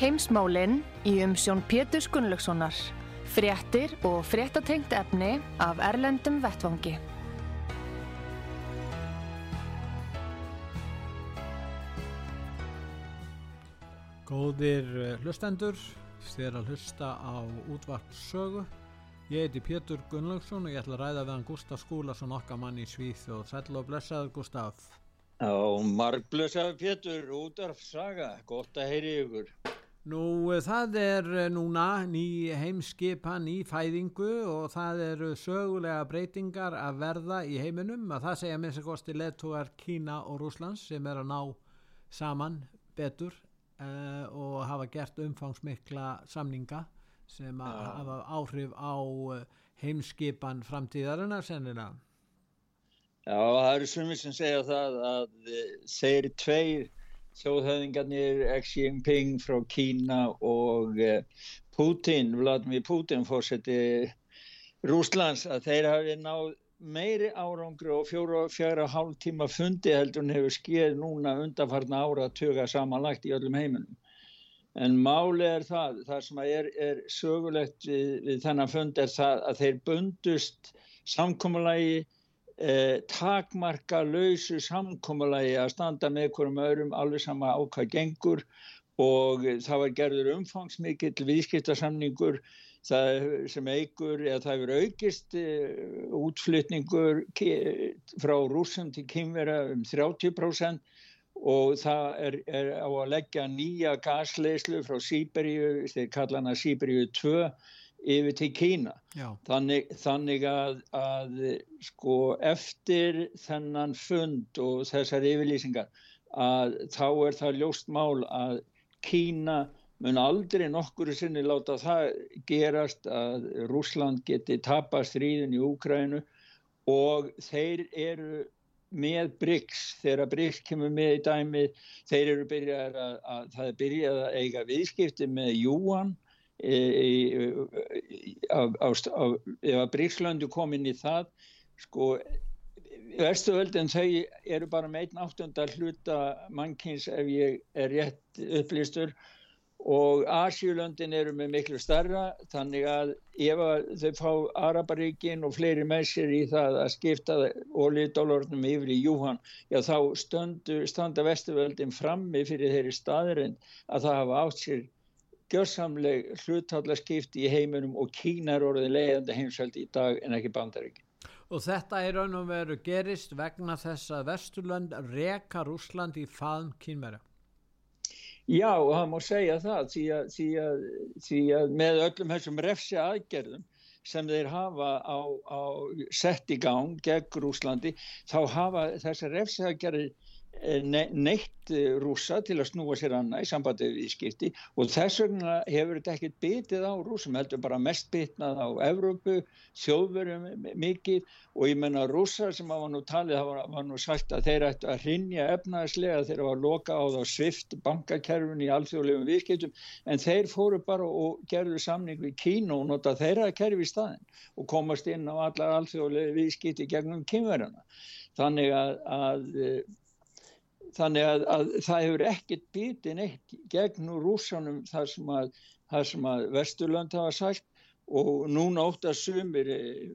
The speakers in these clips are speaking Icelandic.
Heimsmálinn í umsjón Pétur Gunnlaugssonar. Fréttir og fréttatengt efni af Erlendum Vettvangi. Góðir eh, hlustendur, þér að hlusta á útvart sögu. Ég heiti Pétur Gunnlaugsson og ég ætla að ræða við hann Gustaf Skúlason okkar mann í Svíð og sætla og blessaður Gustaf. Já, margblösaður Pétur, útvarf saga, gott að heyri ykkur. Nú það er núna ný heimskipa, ný fæðingu og það eru sögulega breytingar að verða í heiminum að það segja minnst að kosti leðtúar Kína og Rúslands sem er að ná saman betur uh, og hafa gert umfangsmikla samninga sem að Já. hafa áhrif á eh, heimskipan framtíðarinnar sennilega. Já, það eru sumir sem segja það að eh, þeir tveir þjóðhöfðingarnir Xi Jinping frá Kína og eh, Putin, Vladimir Putin fórseti Rúslands að þeir hafi náð meiri árangri og fjóra og fjara hálf tíma fundi heldur en hefur skeið núna undanfarna ára að tuga samanlagt í öllum heiminum. En máli er það, það sem er, er sögulegt við, við þennan fund er það að þeir bundust samkomulagi eh, takmarka lausu samkomulagi að standa með hverjum öðrum alveg sama á hvað gengur. Og það var gerður umfangsmikill viðskiptasamningur það sem eigur eða það hefur aukist eh, útflytningur ki- frá rússum til kynvera um 30% og það er, er á að leggja nýja gasleislu frá Sýberíu, þeir kalla hana Sýberíu 2 yfir til Kína. Þannig, þannig að, að sko eftir þennan fund og þessar yfirlýsingar að þá er það ljóst mál að Kína mun aldrei nokkuru sinni láta það gerast að Rússland geti tapast stríðin í Úkrænu og þeir eru með BRICS, þegar BRICS kemur með í dæmi, þeir eru byrjað að, að það er byrjað að eiga viðskipti með Júan ef að BRICS-löndu kom inn í það, sko Vestuöldin þau eru bara með einn áttundar hluta mannkins ef ég er rétt upplýstur og Asjulöndin eru með miklu starra þannig að ef að þau fá Araparíkin og fleiri með sér í það að skipta olíudólarnum yfir í Júhan já þá stöndu, standa Vesturvöldin frammi fyrir þeirri staðurinn að það hafa átt sér gjörsamleg hlutallaskipti í heiminum og Kína er orðið leiðandi heimsveldi í dag en ekki bandaríkin. og þetta er raun og veru gerist vegna þess að Vesturlönd reka Rúsland í faðm kynverja. Já, og það má segja það því að, því að, því að með öllum þessum refsi aðgerðum sem þeir hafa á, á sett í gang gegn Rúslandi, þá hafa þessar refsi aðgerðir ne neitt eh, rússa til að snúa sér annað í sambandi við viðskipti og þess vegna hefur þetta ekkert bitið á rússum, heldur bara mest bitnað á Evrópu, þjóðverjum mikið og ég menna rússar sem hafa nú talið, það var, var nú sagt að þeir ættu að hrinja efnaðslega þeir hafa loka á þá svift bankakerfun í alþjóðlegum viðskiptum en þeir fóru bara og gerðu samning við Kína og nota þeirra kerfi í staðin og komast inn á allar alþjóðlega viðskipti gegnum kynverjana. Þannig að, að þannig að, að það hefur ekkert bitið neitt gegn úr rússanum þar sem að, að Vesturlönd hafa sagt og núna ótt að sumir eh,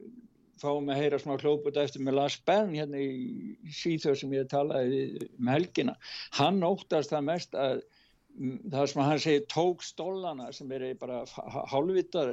fáum að heyra smá klóput eftir með Lars Bern hérna í síþjóð sem ég talaði um helgina. Hann óttast það mest að mm, það sem hann segir tók stólana sem eru bara hálfvittar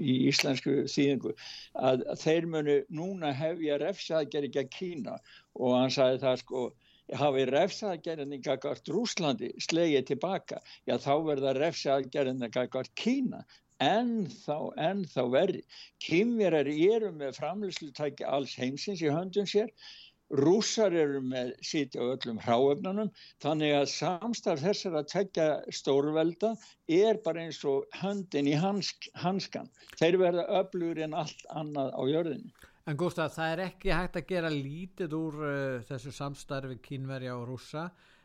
í íslensku þýðingu að, að þeir munu núna hefja refsaðgerði gegn Kína og hann sagði það sko hafi refsaðgerðinni gagvart Rúslandi slegið tilbaka, já þá verða refsaðgerðinni gagvart Kína en þá, en þá verði. Kýmverar eru með framlýslutæki alls heimsins í höndum sér. Rússar eru með sítja á öllum hráöfnunum þannig að samstarf þessar að tekja stórvelda er bara eins og höndin í hansk, hanskan þeir verða öflugur en allt annað á jörðinu En Gustaf, það er ekki hægt að gera lítið úr uh, þessu samstarfi kínverja og rússa.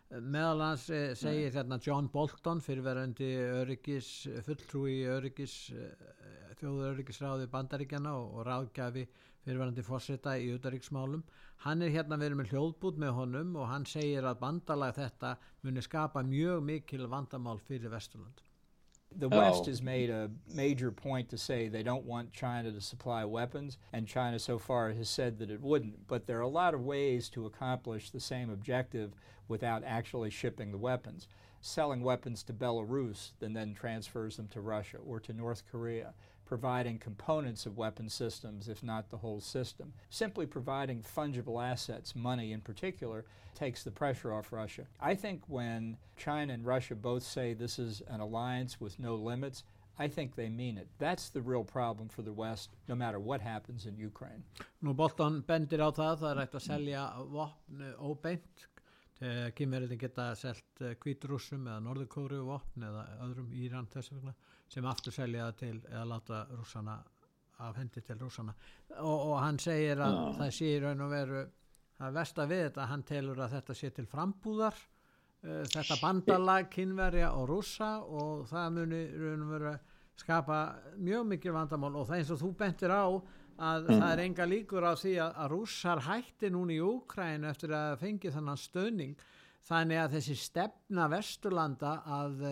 Meðal hans uh, segir þarna John Bolton fyrirverandi öryggis, fulltrúi öryggis, uh, þjóður öryggisráði bandaríkjana og, og ráðgjafi fyrirverandi fórseta í auðaríksmálum hann er hérna verið með hljóðbút með honum og hann segir að bandalag þetta muni skapa mjög mikil vandamál fyrir Vesturland The oh. West has made a major point to say they don't want China to supply weapons, and China so far has said that it wouldn't. But there are a lot of ways to accomplish the same objective without actually shipping the weapons. Selling weapons to Belarus and then transfers them to Russia or to North Korea providing components of weapon systems, if not the whole system. Simply providing fungible assets, money in particular, takes the pressure off Russia. I think when China and Russia both say this is an alliance with no limits, I think they mean it. That's the real problem for the West, no matter what happens in Ukraine. Nú bendir á það, það er að selja vopn óbeint. Kymverðin geta selgt kvíturúsum eða norðurkóru vopn eða öðrum Íran þess vegna sem aftur selja til eða láta rússana af hendi til rússana og, og hann segir að oh. það sé í raun og veru að versta við þetta, hann telur að þetta sé til frambúðar uh, þetta bandalag, kynverja og rússa og það muni raun og veru skapa mjög mikil vandamál og það eins og þú bentir á að mm. það er enga líkur á því að, að rússar hætti núna í Úkrænu eftir að fengi þannan stöðning þannig að þessi stefna Vesturlanda að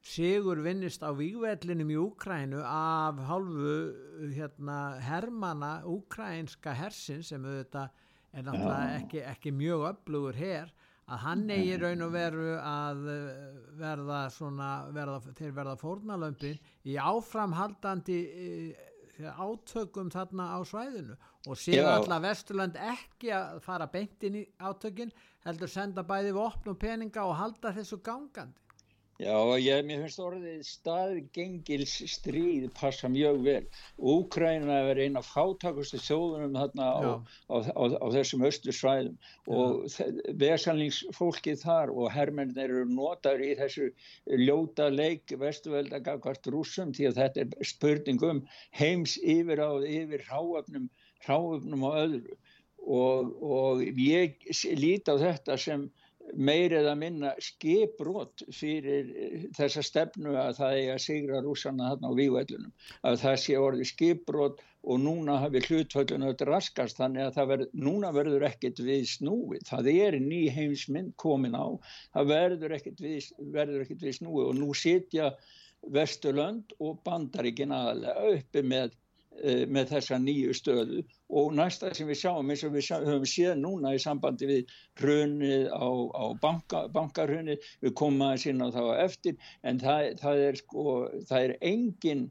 sigur vinnist á vývellinum í Úkrænu af hálfu hérna, hermana úkrænska hersin sem auðvitað er náttúrulega ekki, ekki mjög öflugur hér að hann eigi raun og veru að eh, verða svona, verða, þeir verða fórnalömpin í áframhaldandi eh, átökum þarna á svæðinu og séu alltaf Vesturland ekki að fara beintin í átökin heldur senda bæði vopn og peninga og halda þessu gangandi Já, ég, mér finnst orðið staðgengils stríð passa mjög vel. Úkræna er eina fátakustu þjóðunum þarna á, á, á, á þessum östu svæðum og vesalningsfólkið þar og herrmennir eru notaður í þessu ljóta leik vestuvelda gafkvart rúsum því að þetta er spurning um heims yfir á yfir hráöfnum, hráöfnum og öðru. Og, og ég líti á þetta sem meir eða minna skiprót fyrir eh, þessa stefnu að það er að sigra rúsana þarna á vývellunum að það sé orði skiprót og núna hafi hlutvöldun auðvitað raskast þannig að verð, núna verður ekkert við snúið. Það er ný heimsmynd komin á. Það verður ekkert við, verður ekkert við snúið og nú sitja Vesturlönd og Bandaríkin aðalega uppi með með þessa nýju stöðu og næsta sem við sjáum eins og við höfum séð núna í sambandi við hrunið á, á banka, bankarhrunið, við komum aðeins inn á það eftir en það, það er sko, það er engin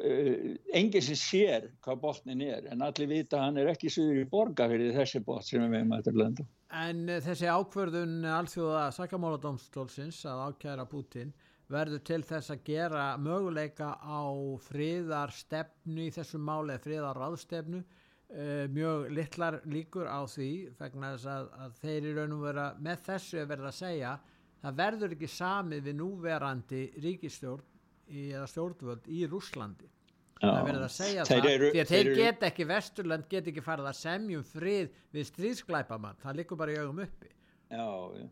uh, engin sem sér hvað botnin er en allir vita hann er ekki suður í borga fyrir þessi bot sem við þetta landa. En þessi ákverðun alþjóða sakamáladómstólsins að ákjæra Putin verður til þess að gera möguleika á friðarstefnu í þessum máli eða friðarraðstefnu uh, mjög litlar líkur á því vegna þess að, að þeir í raun og vera með þessu er verið að segja það verður ekki samið við núverandi ríkistjórn í, eða stjórnvöld í Rúslandi það verður að segja það eru, því að þeir, þeir get ekki Vesturland get ekki farið að semjum frið við stríðsklæpamann það likur bara í augum uppi. Já, já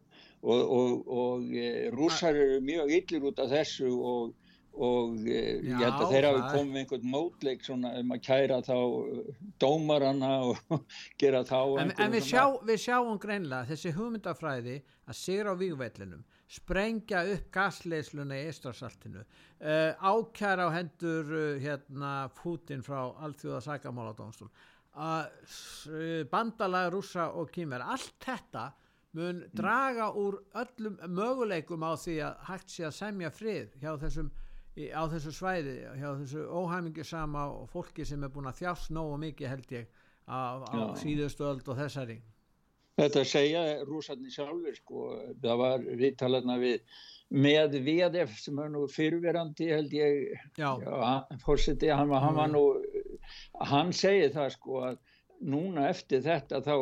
og, og, og e, rússar eru mjög yllir út af þessu og, og e, Já, ég held að þeir hafi komið einhvern mótleik svona um að kæra þá dómarana og gera þá En, en við, sjá, við sjáum greinlega þessi hugmyndafræði að sigra á vígvellinum sprengja upp gasleisluna í Estrarsaltinu uh, ákjæra á hendur uh, hérna Putin frá allþjóða sækamáladónstól uh, bandalega rúsa og kýmver allt þetta mun mm. draga úr öllum möguleikum á því að hægt sé að semja frið hjá þessum á þessu svæði, hjá þessu óhæmingisama og fólki sem er búin að þjást nógu mikið held ég á, á síðustu öld og þessari Þetta segja rúsarni sjálfur sko, það var viðtalarna við með VDF sem er nú fyrverandi held ég já. Já, fórseti, hann, hann var nú hann segið það sko að núna eftir þetta þá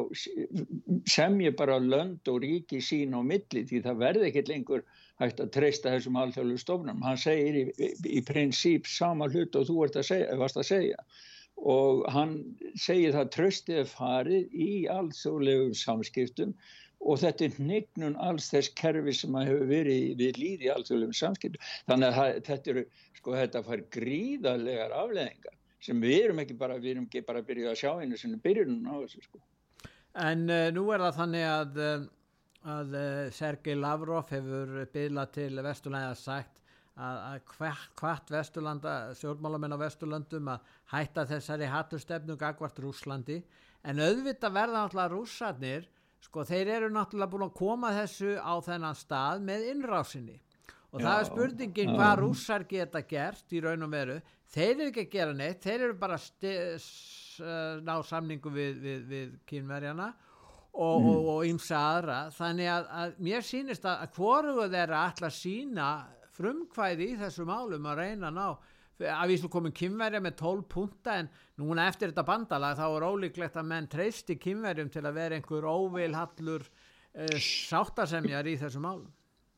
sem ég bara lönd og ríki sín á milli því það verði ekki lengur hægt að treysta þessum alþjóðlu stofnum. Hann segir í, í, í prinsíp sama hlut og þú ert að segja, varst að segja og hann segir það tröstið farið í alþjóðlegum samskiptum og þetta er hnignun alls þess kerfi sem að hefur verið við líði í alþjóðlegum samskiptum. Þannig að þetta, eru, sko, þetta fær gríðarlegar afleðingar sem við erum ekki bara, við erum ekki bara að byrja að sjá einu sem er byrjunum á þessu sko. En uh, nú er það þannig að, eh, að uh, Sergei Lavrov hefur byrjað til Vesturlæða sagt að, að hvart Vesturlanda, stjórnmálamenn á Vesturlandum að hætta þessari hatustefnu gagvart Rúslandi en auðvitað verða náttúrulega rússarnir, sko þeir eru náttúrulega búin að koma þessu á þennan stað með innrásinni. Og já, það er spurningin hvað rússar geta gert í raun og veru þeir eru ekki að gera neitt þeir eru bara að ná samningu við, við, við kynverjana og mm. aðra. Þannig að, að mér sýnist að, hvoruðu þeirra að sína frumkvæði í þessu málum að reyna að ná að við slúm komum kynverja með 12 punta en núna eftir þetta bandala þá er ólíklegt að menn treysti kynverjum til að vera einhver óvilhallur uh, sáttasemjar í þessu málum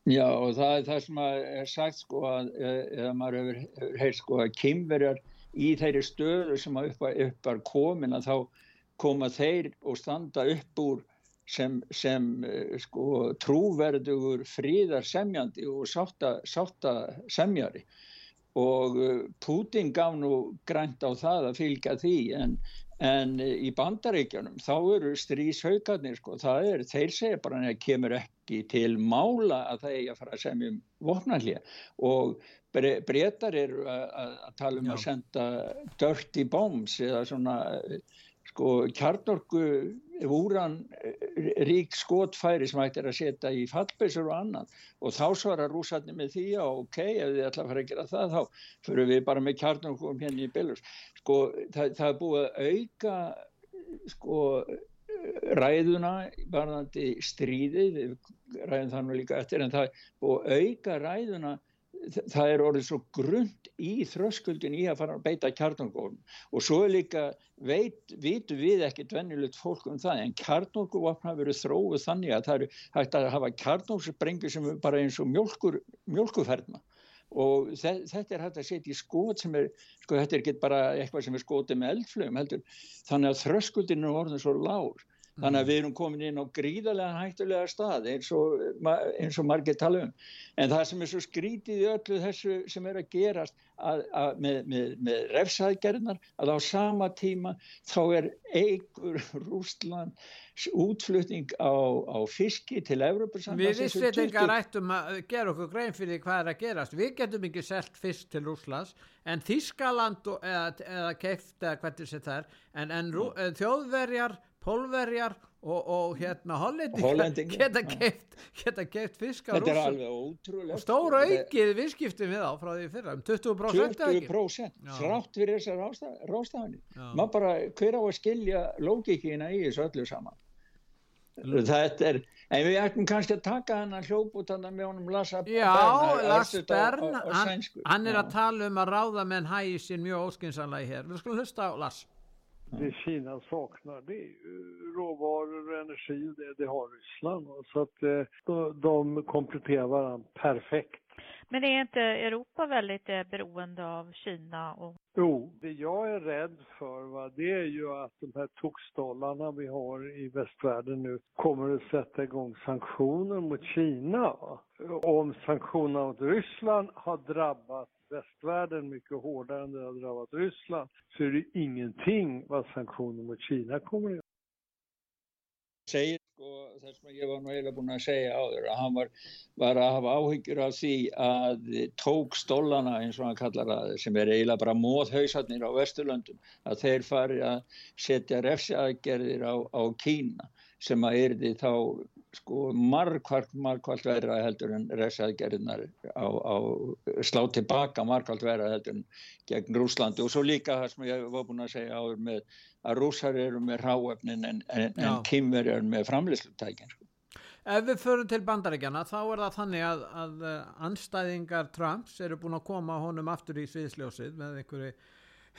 Já og það er það sem er sagt sko að eh, eða maður hefur heilt sko að kymverjar í þeirri stöðu sem að upp, upp var komin að þá koma þeir og standa upp úr sem, sem eh, sko trúverdugur fríðar semjandi og sátta, sátta semjari. Og eh, Putin gaf nú grænt á það að fylgja því en En í bandaríkjanum þá eru stríshaukarnir sko, það er, þeir segja bara að kemur ekki til mála að það eigi að fara að semja um vopnallið og breytar eru að, tala um Já. að senda dirty bombs eða svona sko kjarnorku úran rík skotfæri sem hægt er að setja í fallbísur og annan og þá svarar rúsarni með því að ok, ef þið ætla að fara að gera það þá fyrir við bara með kjarnorku um hérna í Belarus. Sko það, það er búið að auka sko ræðuna varðandi stríðið ræðum það nú líka eftir en það er að auka ræðuna það er orðið svo grund í þröskuldin í að fara að beita kjarnarkóðum og svo er líka veit, vitu við ekki dvennilegt fólk um það en kjarnarkóðvapna verið þróið þannig að það eru hægt að hafa kjarnarkóðsprengi sem er bara eins og mjölkur, mjölkuferna og þetta er hægt að setja í skot sem er, sko þetta er ekki bara eitthvað sem er skotið með eldflögum heldur. Þannig að þröskuldin er orðin svo lágur Þannig að við erum komin inn á gríðarlega hættulega stað eins og, eins og margir tala um. En það sem er svo skrítið í öllu þessu sem er að gerast að, að með, með, með refsaðgerðnar að á sama tíma þá er eigur Rústland útflutning á, á fiski til Evropasamband. Við Ísveitingar ættum að gera okkur grein fyrir hvað er að gerast. Við getum ekki selgt fisk til Rúslands en Þískaland eða, eða keift eða hvernig það er en, en rú, þjóðverjar pólverjar og, og hérna hollendingar geta keift geta keift fisk á rúsum og stóra aukið viðskiptum við á frá því fyrra um 20% 20% þrátt fyrir þessar rástafanir maður bara hver á að skilja lókikina í þessu öllu saman? Þetta er en við ættum kannski að taka hann að hljópa út hann með honum Lassa Já, Lass Bern hann, hann er að tala um að ráða menn hægi sín mjög óskinsanlega hér. Við skulum hlusta á Lass Det Kina saknar det är råvaror och energi, det, det har Ryssland. Så att eh, de kompletterar varandra perfekt. Men är inte Europa väldigt eh, beroende av Kina? Och... Jo, det jag är rädd för va, det är ju att de här toksdollarna vi har i västvärlden nu kommer att sätta igång sanktioner mot Kina. Va? Om sanktionerna mot Ryssland har drabbat västvärlden mycket hårdare än det har drabbat Ryssland så är det ingenting vad sanktioner mot Kina kommer att göra. Segir sko þess að ég var nú eiginlega búin að segja áður að hann var, var að hafa áhyggjur af því að tók stólana eins og hann kallar að sem er eiginlega bara móðhausarnir á Vesturlöndum að þeir fari að setja refsjaðgerðir á, á Kína sem að erði þá sko margkvært, margkvært verða heldur en resaðgerðinar á, á slá tilbaka margkvært verða heldur en gegn Rúslandi og svo líka það sem ég var búin að segja áður með að rúsar eru með ráefnin en, en, en kymver eru með framlýslutækin sko. Ef við förum til bandaríkjana þá er það þannig að, að anstæðingar Trumps eru búin að koma honum aftur í sviðsljósið með einhverju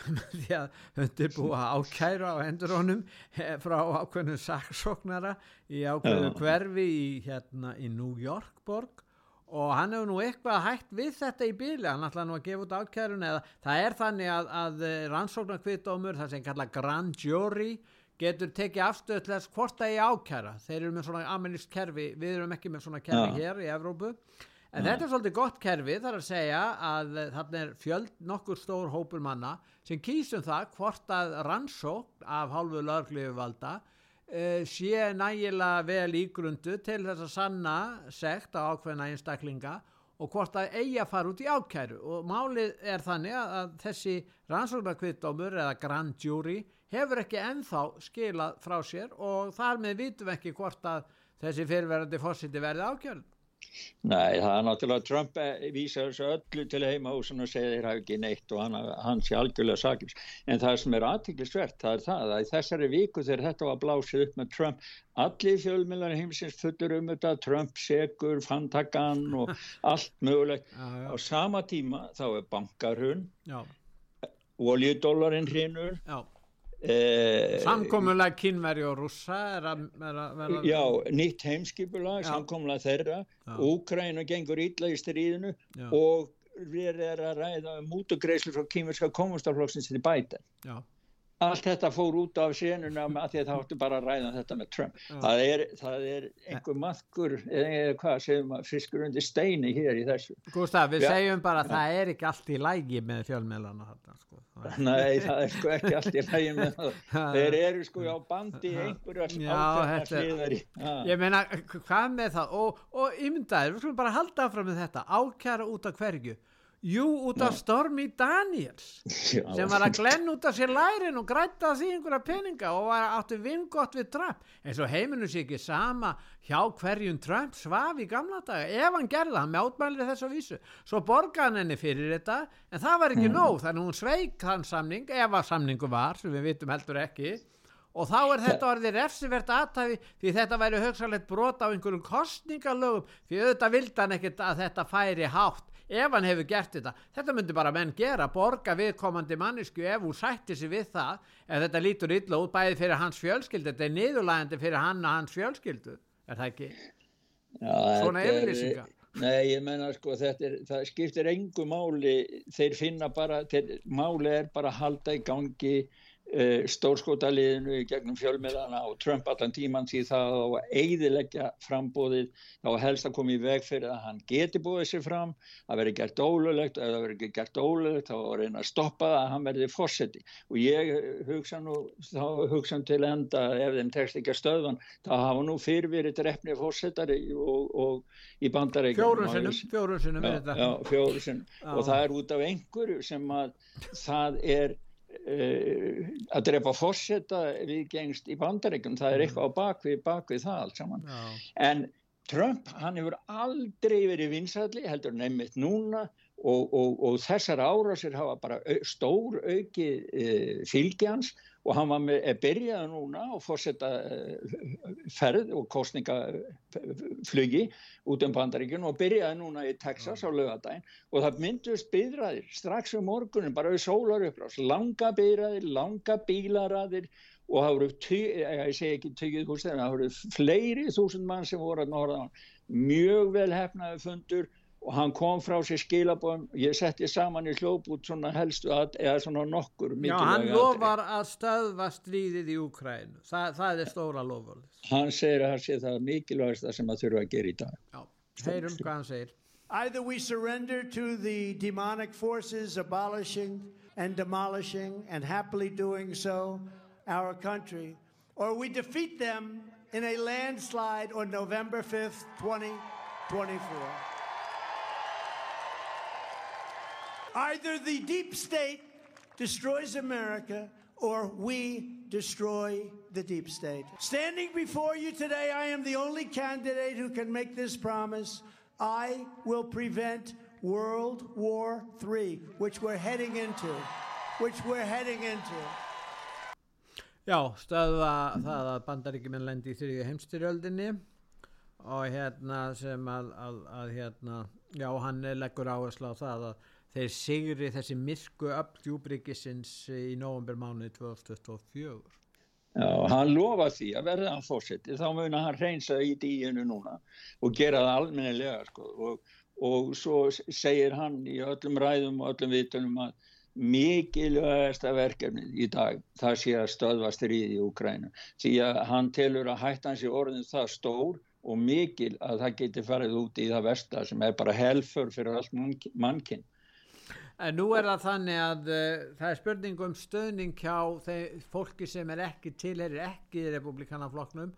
því að undirbúa ákæra á hendur honum eh, frá ákveðnum saksóknara í ákveðnu hverfi í, hérna, í New York borg. Og hann hefur nú eitthvað hægt við þetta í bíli, hann ætlaði nú að gefa út ákærun eða það er þannig að, að eh, rannsóknarkvittómur, það sem kalla grand jury, getur tekið afstöð til þess hvort það er ákæra. Þeir eru með svona amerísk kerfi, við erum ekki með svona kerfi ja. hér í Evrópu En ja. þetta er svolítið gott kerfi þar að segja að þarna er fjöld nokkur stór hópur manna sem kýsum það hvort að rannsókn af hálfu lögleguvalda uh, sé nægilega vel ígrundu til þess að sanna sekt á ákveðna einstaklinga og hvort að eigi að fara út í ákæru og málið er þannig að þessi rannsóknarkvittdómur eða grand jury hefur ekki enþá skilað frá sér og þar með vitum ekki hvort að þessi fyrirverandi fórsiti verði ákjörn. Nei, það er náttúrulega Trump vísar þessu öllu til heimahúsun og segir þeir hafi ekki neitt og hann, hann sé algjörlega sakins. En það sem er aðtiklisvert, það er það að í þessari viku þegar þetta var blásið upp með Trump, allir fjölmjölar heimsins fullur um þetta, Trump segur, fantakan og allt mögulegt. Já, já. Á sama tíma þá er bankarhun, oljudólarinn hrinur, Já Eh, samkomulega kynveri og rússa er að vera já, nýtt heimskipulag samkomulega þeirra. Úkræna gengur ítla í stríðinu já. og við erum að ræða mútugreislu frá kynverska komastaflokksins til bæta já allt þetta fór út af senuna að því að það hóttu bara að ræða þetta með Trump. Ja. það, er, er einhver maðkur eða hvað segjum að fiskur undir steini hér í þessu. Gustaf, við ja. segjum bara að það er ekki allt í lægi með fjölmjölana sko. Nei, það er sko ekki allt í lægi með það. Þeir eru sko á bandi einhverja ákveðna sliðari Ég meina, hvað með það? Og, og ymdaður, við skulum bara halda áfram með þetta. Ákjara út af hverju Jú, út af Stormi Daniels Já. sem var að glenn út af sér lærin og græta því einhverja peninga og var áttu vingott við Trump. Eins og heiminu sé ekki sama hjá hverjum Trump svaf í gamla daga. Ef hann gerði það, hann mjátmælið þess að vísu. Svo borgaði hann henni fyrir þetta en það var ekki mm. nóg, þannig hún sveik þann samning ef að samningu var, sem við vitum heldur ekki. Og þá er þetta orðið refsivert aðtæfi því þetta væri högsalegt brot á einhverjum kostningalögum því auðvitað vildan ekkert að þetta færi hátt ef hann hefur gert þetta þetta myndi bara menn gera, borga viðkomandi mannisku ef hún sætti sig við það ef þetta lítur illa út bæði fyrir hans fjölskyldu þetta er niðurlægandi fyrir hann og hans fjölskyldu, er það ekki? Já, svona yfirlýsingar. Nei, ég menna sko þetta er, það skiptir engu máli, þeir finna bara, þeir, máli er bara halda í gangi stórskótaliðinu í gegnum fjölmiðana og Trump allan tíman því það á að eidilegja frambóðið þá helst að koma í veg fyrir að hann geti búið sér fram að veri gert ólulegt eða veri ekki gert ólulegt þá reyna að stoppa það að hann verði fórseti og ég hugsa nú þá hugsa til enda ef þeim tekst ekki að stöðvan þá hafa nú fyrirverið drefni fórsetari og, og í bandareikjum fjóru sinum og það er út af einhverju sem að það er að drepa fórseta viðgengst í bandaríkjum það er eitthvað á bakvið, bakvið það allt saman Já. en Trump hann hefur aldrei verið vinsalli heldur nefnitt núna og, og, og þessar árásir hafa bara stór auki uh, fylgjans og hann var með, er byrjað núna og fórsetta uh, ferð og kostningaflugi út um bandaríkjun og byrjaði núna í Texas á lögadaginn og það myndust byrjaðir strax um morgunin bara við sólar upprás, langa byrjaðir, langa bílaraðir og það voru, ég segi ekki tökjuð hús þegar, það voru fleiri þúsund mann sem voru að norða á. Mjög vel hefnaði fundur og hann kom frá sér skilabóðum ég setti saman í hljóput svona helstu að, eða svona nokkur Já, hann lofar að stöðva stríðið í Ukrænu, Þa, það er stóra lofur Hann segir að það sé það mikilvægsta sem það þurfa að gera í dag. Já, heyrum hvað hann segir. Either we surrender to the demonic forces abolishing and demolishing and happily doing so our country or we defeat them in a landslide on November 5th, 2024 Either the deep state destroys America or we destroy the deep state. Standing before you today, I am the only candidate who can make this promise. I will prevent World War III, which we're heading into. Which we're heading into. Já, stöða það að bandaríkjumenn lendi í þrjöðu heimstyrjöldinni og hérna sem að, að, að hérna Já, hann leggur áherslu á það að þeir sigri þessi myrku uppdjúbríkisins í novembermánu 2024. Já, hann lofa því að verða hann fórseti, þá mun hann reynsa í díinu núna og gera það almennilega sko. Og, og svo segir hann í öllum ræðum og öllum vitunum að mikilvægasta verkefnið í dag það sé að stöðva stríði í Ukrænu því að hann telur að hættan sé orðin það stór og mikil að það geti farið út í það versta sem er bara helfur fyrir allt mannkinn En nú er það þannig að uh, það er spurning um stöðning hjá þeir, fólki sem er ekki tilherir ekki í republikanaflokknum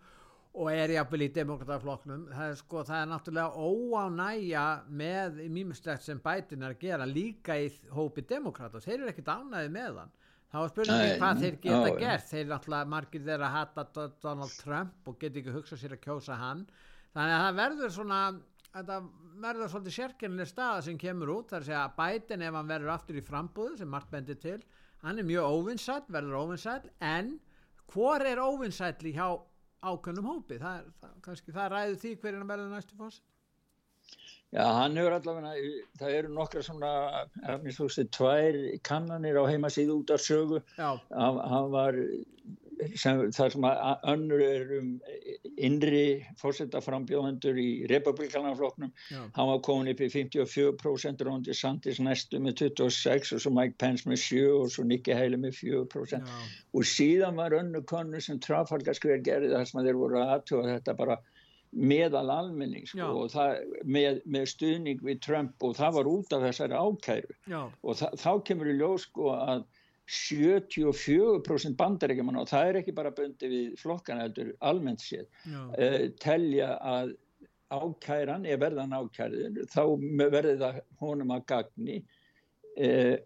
og er jáfnvel í demokrataflokknum það er sko, það er náttúrulega óánægja með mýmustrækt sem bætin er að gera líka í hópi demokrata, þeir eru ekkit ánægði með hann. Þá er spurningin hvað þeir geta á, gert. Þeir náttúrulega margir þeirra hata Donald Trump og geta ekki hugsað sér að kjósa hann. Þannig að það verður svona þetta verður svolítið sérkennileg staða sem kemur út þar að segja að bætin ef hann verður aftur í frambúðu sem margt bendir til hann er mjög óvinnsæl, verður óvinnsæl en hvor er óvinnsæl hjá ákveðnum hópi? Það, er, það, kannski, það ræður því hverjana verður næstu fórs Já, hann hefur allavega, það eru nokkra svona, mér þú veist, tvær kannanir á heimasíðu út af sögu, hann, hann var sem, þar sem önnur er um innri fórsetaframbjóðendur í republikanafloknum hann var komin upp í 54% Rondi Sandis næstu með 26 og svo Mike Pence með 7 og svo Nikki Haley með 4% Já. og síðan var önnur konu sem Trafalgarskver gerði þar sem þeir voru aðtjóða þetta bara meðal almenning sko, og það, með, með stuðning við Trump og það var út af þessari ákæru Já. og það, þá kemur í ljós sko að 74% bandarækjumann og það er ekki bara bundi við flokkan heldur almennt séð uh, telja að ákæran, ef verðan ákærið þá verður það honum að gagni uh,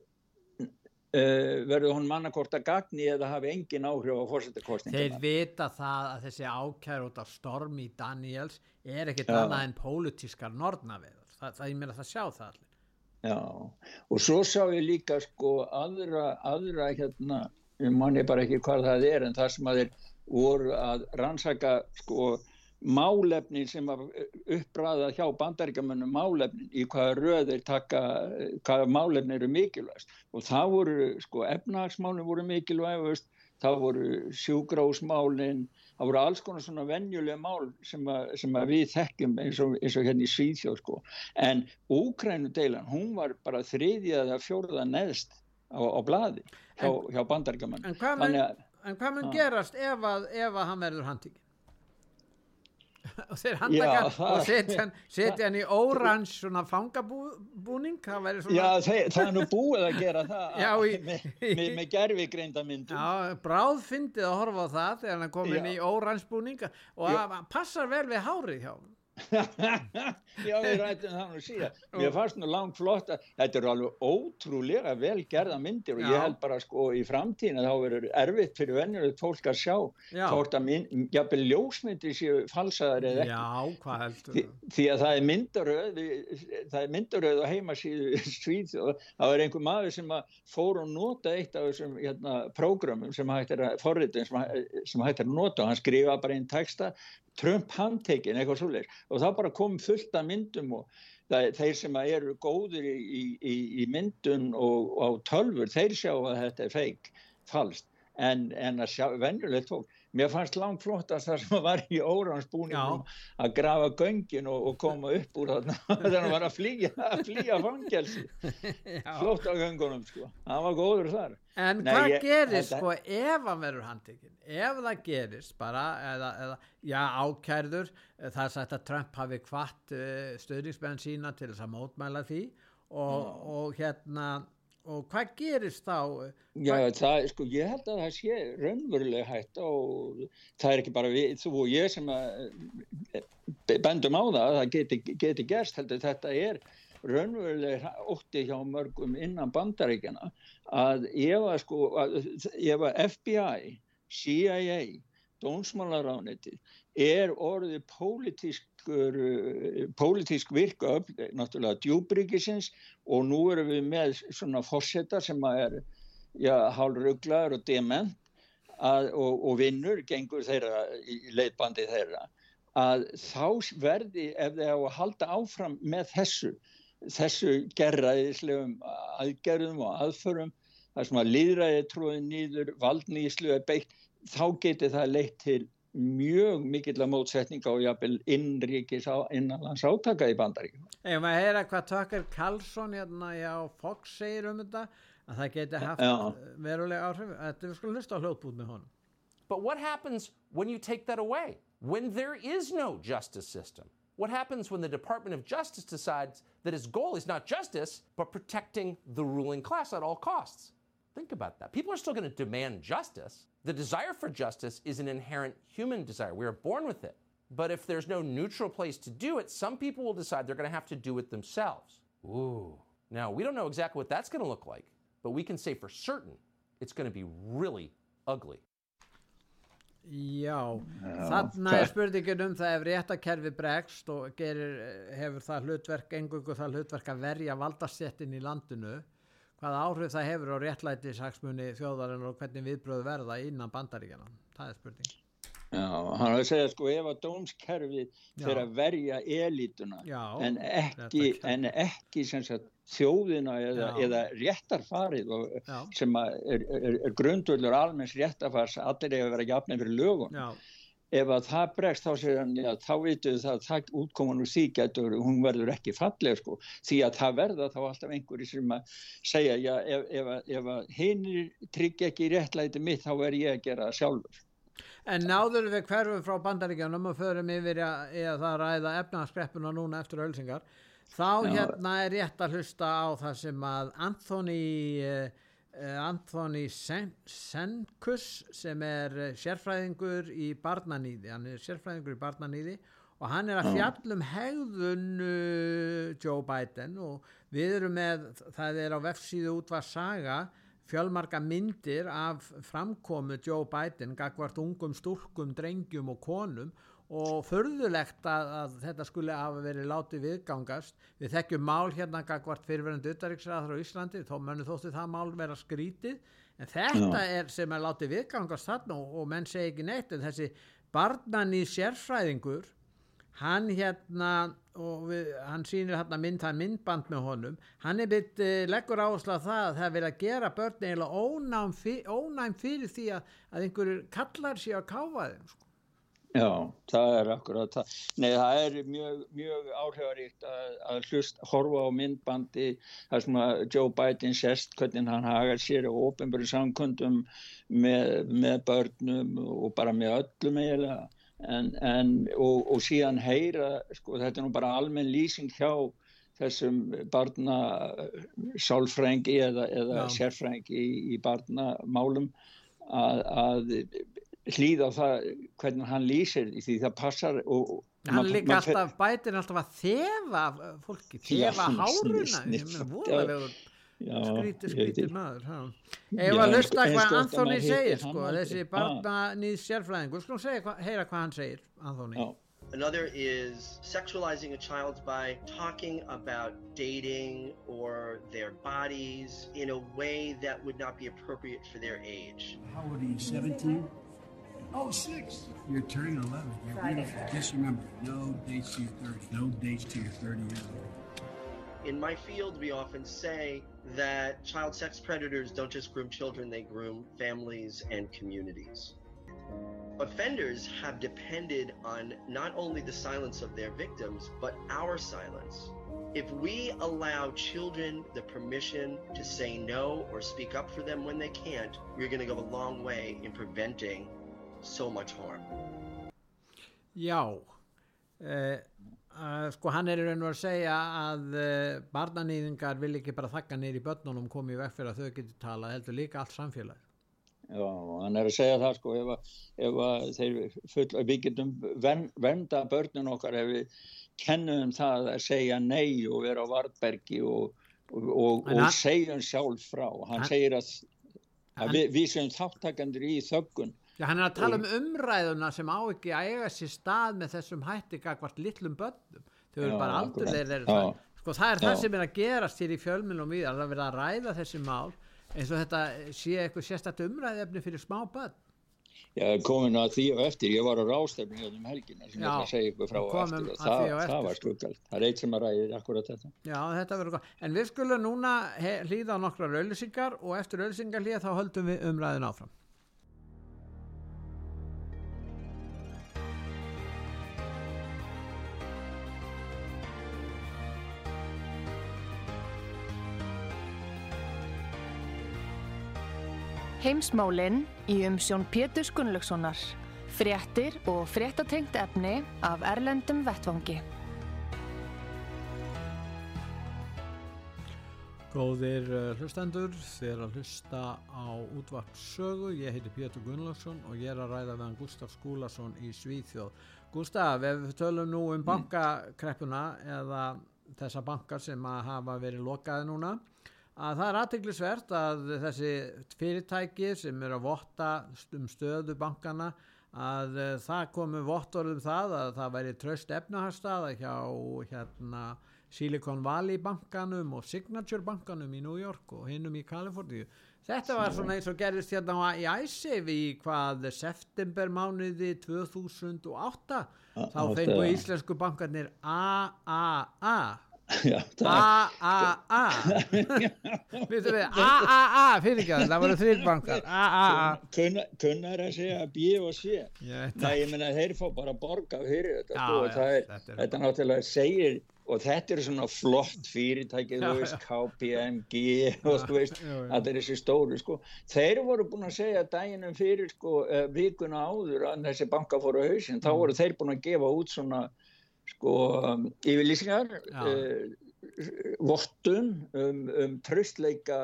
uh, verður honum annarkort að gagni eða hafi engin áhrif á fórsettarkostninguna Þeir vita það að þessi ákæru út af Stormi Daniels er ekkit annað en pólitískar norðnaveður það, það, ég meina það sjá það allir Já, og svo sá ég líka sko aðra, aðra hérna, ég manni bara ekki hvað það er en það sem að þeir voru að rannsaka sko málefnin sem að uppbræða hjá bandaríkamönnum málefnin í hvaða röðir taka, hvaða málefnin eru mikilvægst og það voru sko efnahagsmálin voru mikilvægast, það voru sjúgráðsmálin það voru alls konar svona vennjulega mál sem, að, sem að við þekkjum eins og, eins og hérna í Svíðjóð sko. en Úkrænudeilan hún var bara þriðja eða fjóruða neðst á, á bladi hjá, hjá bandaríkamann En hvað mun, mun gerast ef að, ef að hann verður handtík? Og þeir handtaka og setja, setja hann í orange svona fangabúning það, svona... Já, þeir, það er nú búið að gera það Já, í... með, með, með gerfi greindamindum Já, bráð fyndið að horfa á það þegar hann kom inn í orange búning og það passar vel við hárið hjá hann Já, við rættum það nú síðan mér fannst nú langt flott að þetta eru alveg ótrúlega vel gerða myndir og Já. ég held bara sko í framtíðin að þá verður erfitt fyrir vennilegt fólk að sjá hvort að jafnvel ljósmyndir séu falsaðar eða ekki. Já, hvað heldur Þi, því að það er myndaröð það er myndaröð og heima síðu svíð og það er einhver maður sem að fór og nota eitt af þessum hérna, prógramum sem hættir að forritin sem, sem hættir að nota og hann skrifa bara einn texta Trump handtekinn eitthvað svolítið og það bara kom fullt af myndum og það, þeir sem eru góður í, í, í myndun og, á tölfur þeir sjá að þetta er feik falskt. En, en að sjá vennulegt fólk. Mér fannst langt flott að það sem var í óransbúningum að grafa göngin og, og koma upp úr þarna. Þannig að það var að flýja, að flýja fangelsi. Flott á göngunum sko. Það var góður þar en Nei, hvað ég, gerist sko ef hann verður handtekinn ef það gerist bara eða, eða já ákærður það er sagt að Trump hafi kvart uh, stöðningsmenn sína til þess að mótmæla því og, og hérna og hvað gerist þá? Já, það, sko, ég held að það sé raunverulega hægt og það er ekki bara við, þú og ég sem að eh, bendum á það að það geti, geti gerst, heldur þetta er raunverulega ótti hjá mörgum innan bandaríkjana að ef að sko, að, ef að FBI, CIA, Dónsmálaránetti er orðið pólitísk Eh, pólitísk virka upp, náttúrulega djúbríkisins og nú erum við með svona fórsetta sem er já, hálfruglaður og dement að, og, og vinnur gengur þeirra í leitbandi þeirra. Að þá verði ef þeir á að halda áfram með þessu þessu gerraðislegum aðgerðum og aðförum þar sem að líðræði tróði nýður valdnýslu er beitt þá getur það leitt til mjög mikill að mótsetninga og jafnvel innríkis á innanlands átaka í bandaríkjum. Ef maður heyra hvað Tucker Carlson hérna á Fox segir um þetta að það getur haft Já. verulega áhrif þetta við skulum hlusta á hljóðbúð með honum. But what happens when you take that away? When there is no justice system? What happens when the Department of Justice decides that its goal is not justice, but protecting the ruling class at all costs? Think about that. People are still going to demand justice. The desire for justice is an inherent human desire. We are born with it. But if there's no neutral place to do it, some people will decide they're going to have to do it themselves. Ooh. Now, we don't know exactly what that's going to look like, but we can say for certain it's going to be really ugly. Já, þarna er spurningin um það ef réttakerfi bregst og gerir, hefur það hlutverk, engungu það hlutverk að verja valdarstettin í landinu hvaða áhrif það hefur á réttlæti saksmunni þjóðarinn og hvernig viðbröð verða innan bandaríkjana, það er spurning Já, hann har að segja sko ef að dómskerfi fyrir að verja elítuna Já, en ekki, en ekki sagt, þjóðina eða, eða réttarfarið og, sem er, er, er grundvöldur almenns réttarfars allir er að vera jafnir fyrir lögun Já. Ef að það bregst þá segir hann þá veitu það að útkoman úr því getur hún verður ekki falleg sko. Því að það verða þá alltaf einhverju sem að segja já ef, ef, ef að hinn tryggja ekki réttlæti mitt þá verð ég að gera það sjálfur. En náður við hverfum frá bandaríkjanum og förum yfir að, að ræða efnarskreppuna núna eftir ölsingar þá já. hérna er rétt að hlusta á það sem að Anthony Eh, Anthony Senkus sem er eh, sérfræðingur í barnanýði hann er sérfræðingur í barnanýði og hann er að fjallum hegðun uh, Joe Biden og við erum með, það er á vefsíðu útvar saga fjölmarka myndir af framkomu Joe Biden gagvart ungum, stúrkum, drengjum og konum og förðulegt að, að þetta skulle hafa verið látið viðgangast við þekkjum mál hérna gagvart fyrirverðandi uttaríksraður á Íslandi þá mönnu þóttu það mál vera skrítið en þetta Já. er sem er látið viðgangast þarna og, og menn segi ekki neitt en þessi barnan í sérfræðingur hann hérna og við, hann sýnir hérna mynd, hann myndband með honum. Hann er byrkt uh, leggur áherslu að það að það vil að gera börn eiginlega ónæm, ónæm fyrir því að, að einhverjur kallar sér að káfa þeim sko. Já, það er akkurat það. Nei, það er mjög, mjög áhrifaríkt að, að hlust, horfa á myndbandi þar sem að Joe Biden sérst hvernig hann hagar sér og ofinbæri samkundum með, með börnum og bara með öllum eiginlega en, en, og, og síðan heyra, sko, þetta er nú bara almenn lýsing hjá þessum barna sálfrængi eða, eða sérfrængi í, í barnamálum að, að hlýða á það hvernig hann lýsir því það passar og, hann líka alltaf bætir alltaf að þefa fólki, þefa háruna skríti skríti maður ef að hlusta hvað Anthony segir sko, þessi barna nýð sérflæðingur skulum heyra hvað hann segir Anthony Another is sexualizing a child by talking about dating or their bodies in a way that would not be appropriate for their age. How old are you, 17? Oh, six. You're turning 11. You're Friday. Just remember, no dates to your 30. No dates to your 30 years old. In my field, we often say that child sex predators don't just groom children, they groom families and communities. Offenders have depended on not only the silence of their victims, but our silence. If we allow children the permission to say no or speak up for them when they can't, we're going to go a long way in preventing so much harm. Uh, uh, sko hann er í raun og að segja að uh, barnanýðingar vil ekki bara þakka neyri börnunum komið vekk fyrir að þau getur tala, heldur líka allt samfélag. Já, hann er að segja það sko ef að, ef að þeir full, við getum vernda börnun okkar ef við kennum það að segja nei og vera á Vartbergi og, og, og, og segja sjálf frá. Hann, hann segir að, að hann, við, við séum þáttakandur í þöggun Já, hann er að tala um umræðuna sem á ekki að eiga sér stað með þessum hætti hvert litlum börnum þau eru bara aldur þeir sko það er já. það sem er að gerast hér í fjölmunum við að það verða að ræða þessi mál eins og þetta sé eitthvað sérstaklega umræðefni fyrir smá börn Já, komin að því og eftir, ég var á rástefni hérna um helgina sem Já, ég ætla að segja ykkur frá og og eftir og að það, á það var skuggalt. Það er eitt sem að ræði akkurat þetta. Já, þetta verður gott. En við skulum núna hlýða á nokkra raulisingar og eftir raulisingar hlýða þá höldum við umræðin áfram. Heimsmálinn í umsjón Pétur Gunnlaugssonar. Fréttir og fréttatengt efni af Erlendum Vettvangi. Góðir uh, hlustendur, er að hlusta á útvart sögu. Ég heiti Pétur Gunnlaugsson og ég er að ræða við hann Gustaf Skúlason í Svíþjóð. Gustaf, ef við tölum nú um bankakreppuna eða þessa bankar sem að hafa verið lokaði núna, að það er aðteglisvert að þessi fyrirtæki sem eru að votta um stöðu bankana að uh, það komu vottorðum það að það væri tröst efnahagstaða hjá hérna Silicon Valley bankanum og Signature bankanum í New York og hinnum í Kaliforníu. Þetta var svona eins og gerist hérna á- í æsif í hvað september mánuði 2008 þá fengu íslensku bankarnir AAA AAA AAA fyrir ekki það, það voru þrýr bankar AAA kunna, kunnar að segja B og C. Nei, ég meina þeir fá bara borga fyrir þetta. Það þetta náttúrulega segir og þetta er svona flott fyrirtæki, þú veist. KPMG og þú veist, já. þetta er þessi stóru, sko. Þeir voru búin að segja daginum fyrir, sko, uh, vikuna áður að þessi banka fóru á hausinn, Mm. þá voru þeir búin að gefa út svona, sko, yfirlýsingar, uh, vottun um, um tröstleika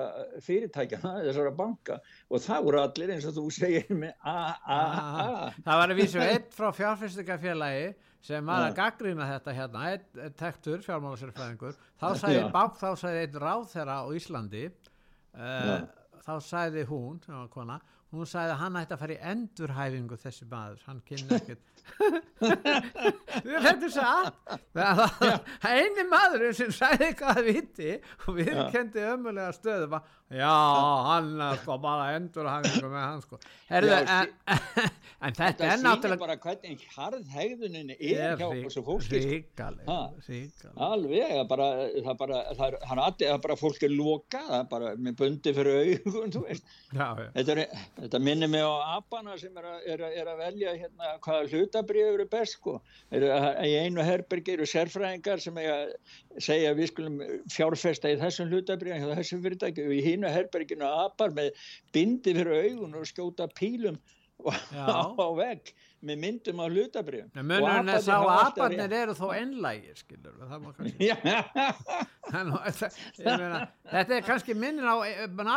fyrirtækjana, þessara banka. Og það voru allir eins og þú segir með AAA. Það var að vísu eitt frá fjárfyrstingafélagi sem var að Já. gaggrina þetta hérna, eitt tektur, fjármálasérfræðingur, þá sagði bank, þá sagði eitt ráðherra á Íslandi, uh, þá sagði hún, sem var kona, hún sagði að hann ætti að fara í endurhæfingu þessi maður, hann kynni ekkert. þetta er satt, það eini maður sem sagði hvað það viti og við kendi ömulega stöðu, bara, já, hann er sko bara endurhæfingu með hann sko. Herðu, Já, en, en þetta Þetta er náttúrulega bara hvernig harð hegðunin er hjá þessu fólki. sko. ríkaleg. Alveg, er bara, það er bara, það er, er, er bara fólk er lokað, er bara með bundi fyrir augun. Þetta, er, þetta minnir mig á apana sem er að, er að, er að velja hérna hvaða hlutabrið eru best, sko. Er, í einu herbergi eru sérfræðingar sem eiga að segja að við skulum fjárfesta í þessum hlutabrið, hjá þessum fyrirtæki og í hínu herberginu apar með bindi fyrir augun og skjóta pílum á vegg með myndum á hlutabrið. En munurinn er sá að aparnir eru þó einlægir, skilur þetta, ég meina, þetta er kannski minnir á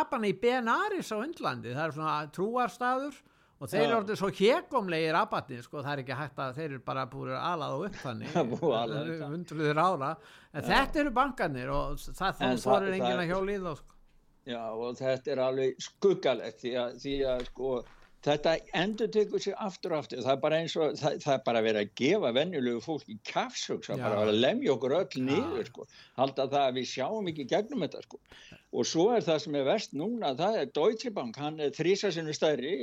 apan í Benaris á Undlandi, það er svona trúarstaður og þeir Já. eru orðið svo hégomlegir abatni, sko, það er ekki hægt að þeir eru bara búið alað og upp þannig, hundruður ára, en þetta eru bankarnir og það En þó það- þorir enginn að hjóla í þá, sko. Já og þetta er alveg skuggalegt því að, því að sko þetta endur tekur sig aftur og aftur. Það er bara eins og það, það er bara verið að gefa venjulegu fólk í Já. bara að lemja okkur öll niður sko. Halda það að við sjáum ekki gegnum þetta sko. Og svo er það sem er verst núna það er Deutsche Bank, hann er þrísa sinni stærri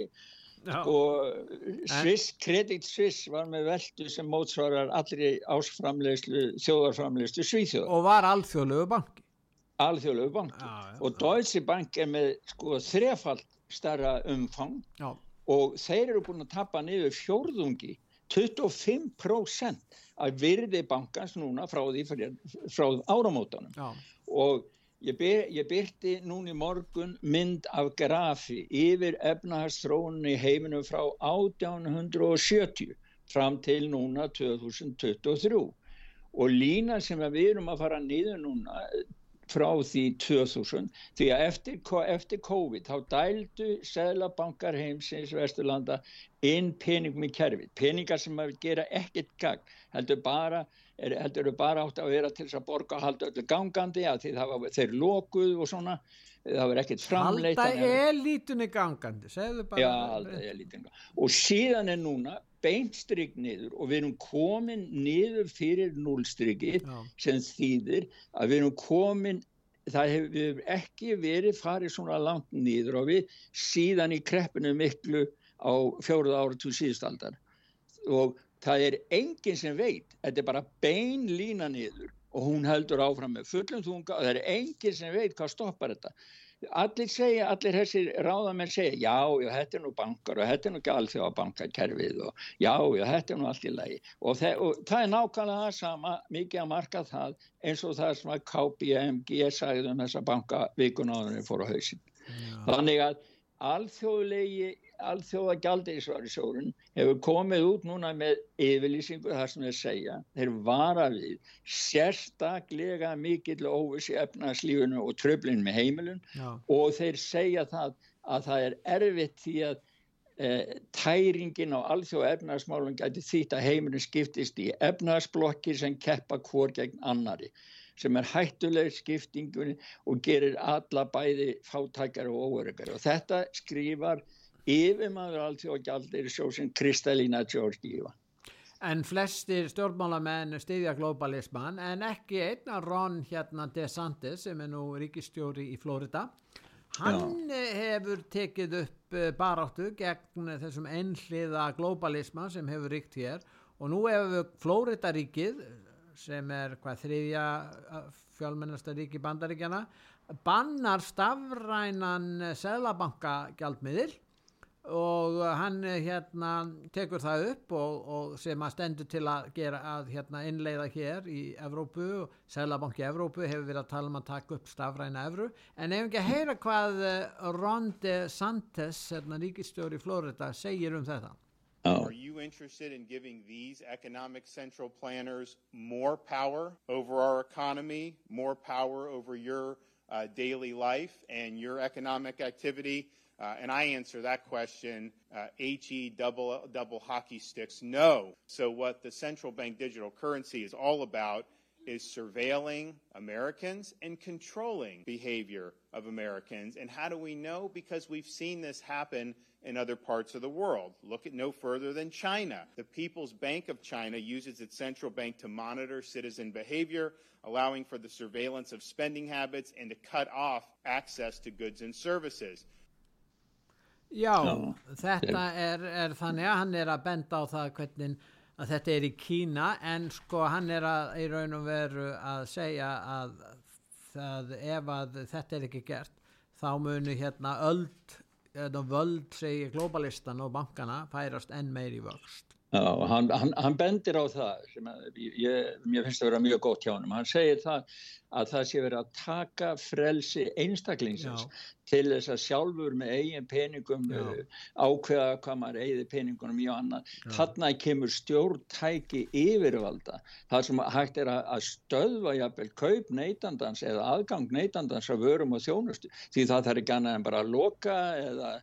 Já. og Swiss, Credit Suisse var með veldu sem mótsvarar allri ásframleyslu, þjóðarframleyslu Svíþjóðar Og var alþjóðlegu banki. alþjóðlegu bank Já, já. og Deutsche Bank er með sko þrefald starra umfang og þeir eru búin að tappa niður fjórðungi 25% af virði bankans núna frá því frá áramótanum og ég, byr, ég byrti núna í morgun mynd af grafi yfir efnahagstróunni í heiminum frá 1870 fram til núna 2023 og lína sem við erum að fara niður núna frá því 2000 því að eftir, eftir COVID þá dældu seðlabankar heimsins Vesturlanda inn peningum í kerfið, peningar sem að gera ekkert gagn, heldur bara er, heldur bara átt að vera til þess að borga halda öllu gangandi að því það var þeir lokuð og svona það var ekkert framleitt Halda elítunni gangandi, segðu bara. Já, ég lítið og síðan er núna beintstrygg niður og við erum komin niður fyrir núlstryggi sem þýðir að við erum komin það hefur ekki verið farið svona langt niður og við síðan í kreppinu miklu á fjóruð ára til síðustaldar og það er enginn sem veit, þetta er bara bein lína niður og hún heldur áfram með fullum þunga og það er enginn sem veit hvað stoppar þetta. Allir segja, allir þessir ráðamenn segja já, já, þetta er nú bankar og þetta er nú ekki alþjóða bankakerfið og já, já, þetta er nú allt í lagi og, þe og það er nákvæmlega það sama, mikið að marka það eins og það sem að KPMG sagði um þessa bankavíkunáðunni fór á hausin. Þannig að alþjóðlegi alþjóða gjaldirisvarisjórun hefur komið út núna með yfirlýsingu þar sem þeir segja þeir vara við sérstaklega mikill óvissi efnarslífunu og tröflin með heimilun Já. og þeir segja það að það er erfitt því að e, tæringin á alþjóða efnarsmálun gæti þýtt að heimilun skiptist í efnarsblokkir sem keppa hvort gegn annari sem er hættuleg skiptingunni og gerir alla bæði fátækar og óöryggar og þetta skrifar yfirmaður alltaf gjaldir sjósinn Kristalína Georgíva. En flestir stjórnmálamenn stiðja globalisman en ekki einna Ron hérna DeSantis sem er nú ríkistjóri í Florida. Hann Já. hefur tekið upp eh, baráttu gegn þessum einhliða globalisma sem hefur ríkt hér og nú hefur Florida ríkið sem er hvað þriðja fjálmennasta ríki bandaríkjana bannar stafrænan seðlabanka gjaldmiðil og hann hérna tekur það upp og, og sem að stendur til að gera að hérna innleiða hér í Evrópu og Sælabanki Evrópu hefur verið að tala um að taka upp stafræna Evru. En ef ekki að heyra hvað Ron DeSantis hérna ríkistjóri í Florida segir um þetta Oh. Are you interested in giving these economic central planners more power over our economy, more power over your uh, daily life and your economic activity? Uh, and I answer that question, uh, HE double, double hockey sticks, no. So what the central bank digital currency is all about is surveilling Americans and controlling behavior of Americans. And how do we know? Because we've seen this happen in other parts of the world. Look at no further than China. The People's Bank of China uses its central bank to monitor citizen behavior, allowing for the surveillance of spending habits and to cut off access to goods and services. Já, Já, þetta er, er þannig að hann er að benda á það hvernig að þetta er í Kína en sko hann er að í raun og veru að segja að það, ef að þetta er ekki gert þá munu hérna öld, völd segi globalistan og bankana færast enn meir í vöxt. Já, hann, hann, hann bendir á það sem að, ég, mér finnst að vera mjög gótt hjá hann, hann segir það að það sé verið að taka frelsi einstaklingsins Já. til þess að sjálfur með eigin peningum Já. Uh, ákveða hvað maður eigið peningunum í og annað. Þarna kemur stjórntæki yfirvalda. Það sem hægt er að stöðva jafnvel kaup neytandans eða aðgang neytandans að vörum og þjónustu því það þarf ekki annað en bara að loka eða,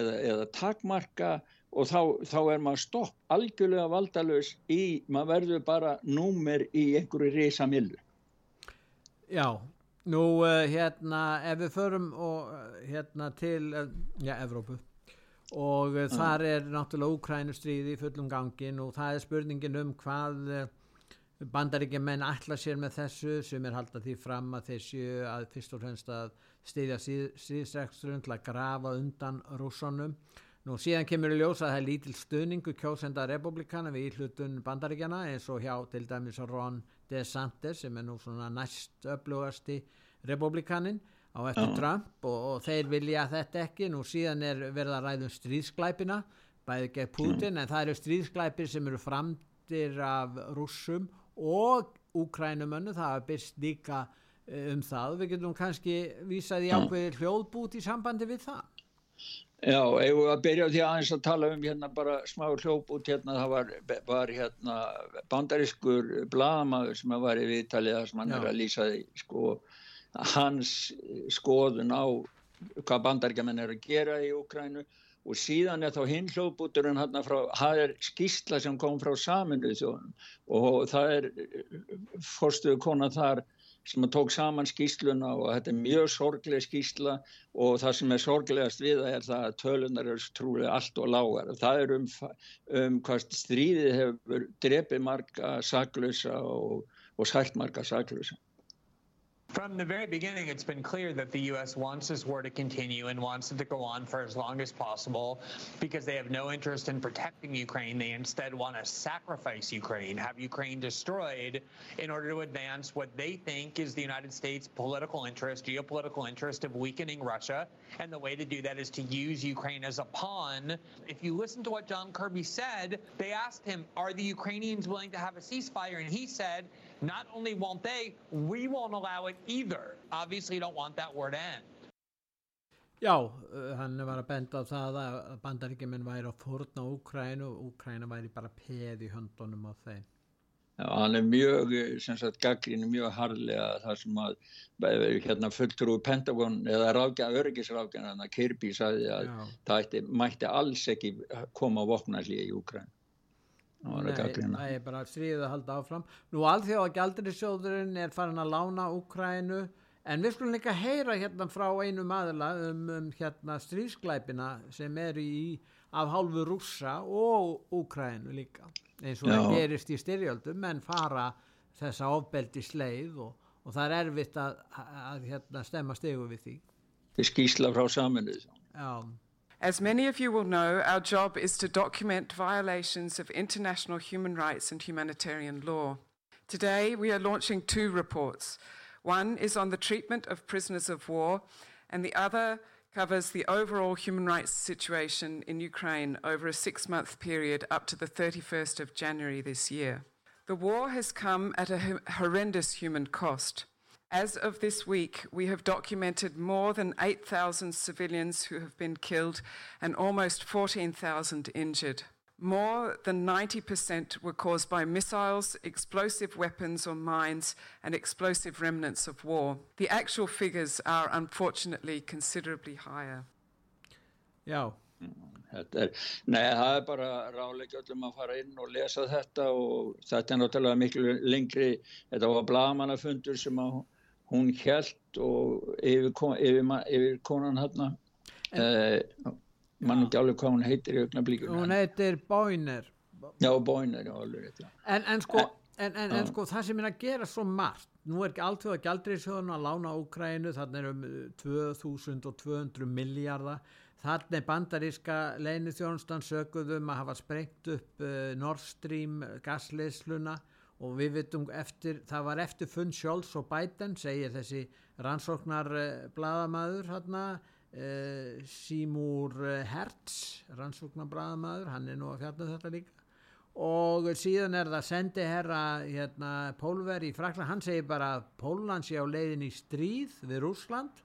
eða, eða takmarka og þá, þá er maður stopp algjörlega valdalös í, maður verður bara númer í einhverju reysa millu. Já, nú uh, hérna ef við förum og, uh, hérna til, uh, já, Evrópu og mm. þar er náttúrulega Úkrænustríði í fullum gangin og það er spurningin um hvað bandaríkja menn ætla sér með þessu sem er haldað því fram að þeir séu að fyrst og fremst að stiðja síðstrekstrun til að grafa undan rússonum. Nú síðan kemur í ljós að það er lítil stöningu kjósenda republikana við íhlutun bandaríkjana eins og hjá til dæmis Ron DeSantis sem er nú svona næst öflugasti republikanin á eftir Trump og, og þeir vilja þetta ekki. Nú síðan er verið að ræðum stríðsklæpina bæði gegn Putin mm. en það eru stríðsklæpir sem eru framtir af rússum og úkrænumönnu það hafa byrst líka eh, um það. Við getum kannski vísað í ákveðir hljóðbút í sambandi við það Já, ef við að byrja á því aðeins að tala um hérna bara smá hljóp út hérna, það var, var hérna bandariskur bladamaður sem var í viðtaliða sem hann Já. er að lýsa því, sko, hans skoðun á hvað bandaríkjaman er að gera í Ukrænu og síðan er þá hinn hljóputurinn hérna frá, það er skýrsla sem kom frá saminuð þjóðum og það er fórstuðu konar þar sem tók saman skýsluna og þetta er mjög sorgleg skýsla og það sem er sorglegast við það er það að tölunar eru trúlega allt og lágar. Það er um, um hvað stríðið hefur drefið marga saklösa og, og sælt marga saklösa. From the very beginning, it's been clear that the U.S. wants this war to continue and wants it to go on for as long as possible because they have no interest in protecting Ukraine. They instead want to sacrifice Ukraine, have Ukraine destroyed in order to advance what they think is the United States' political interest, geopolitical interest of weakening Russia. And the way to do that is to use Ukraine as a pawn. If you listen to what John Kirby said, they asked him, Are the Ukrainians willing to have a ceasefire? And he said, not only won't they, we won't allow it either. Obviously you don't want that war to end. Já, uh, hann var að benda á það að bandaríkjuminn væri að fórna Úkrænu og Úkræna væri bara peð í höndunum á þeim. Já, hann er mjög, sem sagt, gaggrínu mjög harlega þar sem að hérna fulltrú Pentagon eða hann að Kirby sagði að Já. það ætti, mætti alls ekki koma á vopnarlíði í Úkrænu. Það er bara stríðið að halda áfram. Nú alþjóða gældurisjóðurinn er farin að lána Úkrænu en við skulum líka heyra hérna frá einu maðurla um, um hérna stríðsklæpina sem eru í af hálfu rússa og Úkrænu líka eins og Já. það gerist í styrjöldum en fara þessa ofbeldi sleið og, og það er erfitt að, að, að hérna, stemma stegu við því. Þetta er skísla frá saminuð. Já. As many of you will know, our job is to document violations of international human rights and humanitarian law. Today, we are launching two reports. One is on the treatment of prisoners of war, and the other covers the overall human rights situation in Ukraine over a six month period up to the 31st of January this year. The war has come at a horrendous human cost. As of this week, we have documented more than 8,000 civilians who have been killed and almost 14,000 injured. More than 90% were caused by missiles, explosive weapons or mines, and explosive remnants of war. The actual figures are unfortunately considerably higher. Já. Þetta er, nei, það er bara ráleik öllum að fara inn og lesa þetta og þetta er náttúrulega miklu lengri, þetta var blagamannafundur sem að hún held og yfir, yfir, yfir konan hérna uh, mann ekki alveg hvað hún heitir í augnablíkun hún heitir Bóiner já Bóiner já, alveg, en, en sko En, en, en sko það sem er að gera svo margt nú er ekki alltaf að gældriðsjóðun að lána Úkrænu, þannig er um 2200 miljardar þannig er bandaríska leinithjónustan söguðum að hafa sprengt upp uh, Nord Stream gasleysluna og við vitum eftir, það var eftir funn Scholz og Biden, segir þessi rannsóknar eh, bladamæður hérna, eh, Seymour eh, Hertz, rannsóknar bladamæður, hann er nú að fjalla um þetta líka. Og síðan er það sendi herra hérna, Pólver í Frakland, hann segir bara að Pólland sé á leiðin í stríð við Rúsland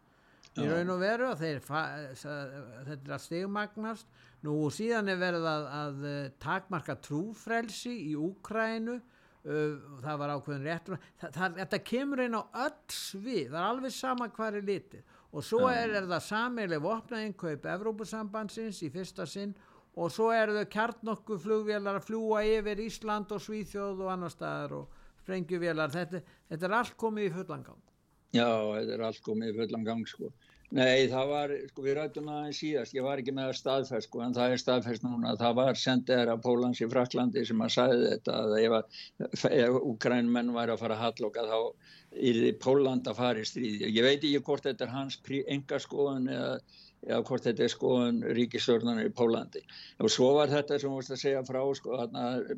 í raun og veru þetta er að stegmagnast nú síðan er verið að, að takmarka trúfrelsi í Úkrænu það var ákveðin réttur. Það, það, þetta kemur einn á öll svið það er alveg sama hvað er litið. Og svo er, er það samileg vopnaðinkaup Evrópusambandsins í fyrsta sinn og svo eru þau kjarnokku flugvélar að fljúa yfir Ísland og Svíþjóð og annar staðar og sprengjuvélar. Þetta, þetta er allt komið í fullan gang. Já, þetta er allt komið í fullan gang sko Nei, það var, sko við rættum aðeins síðast, ég var ekki með að staðfæst sko en það er staðfæst núna, það var sendið að Pólans í Fraklandi sem að sagði þetta að ef, Ukrænmenn væri að fara að halloka þá er Póland að fara í stríði. Ég veit ekki hvort þetta er hans enga skoðun eða, eða hvort þetta er skoðun ríkistörnarnir í Pólandi. Og svo var þetta sem við vortum að segja frá sko,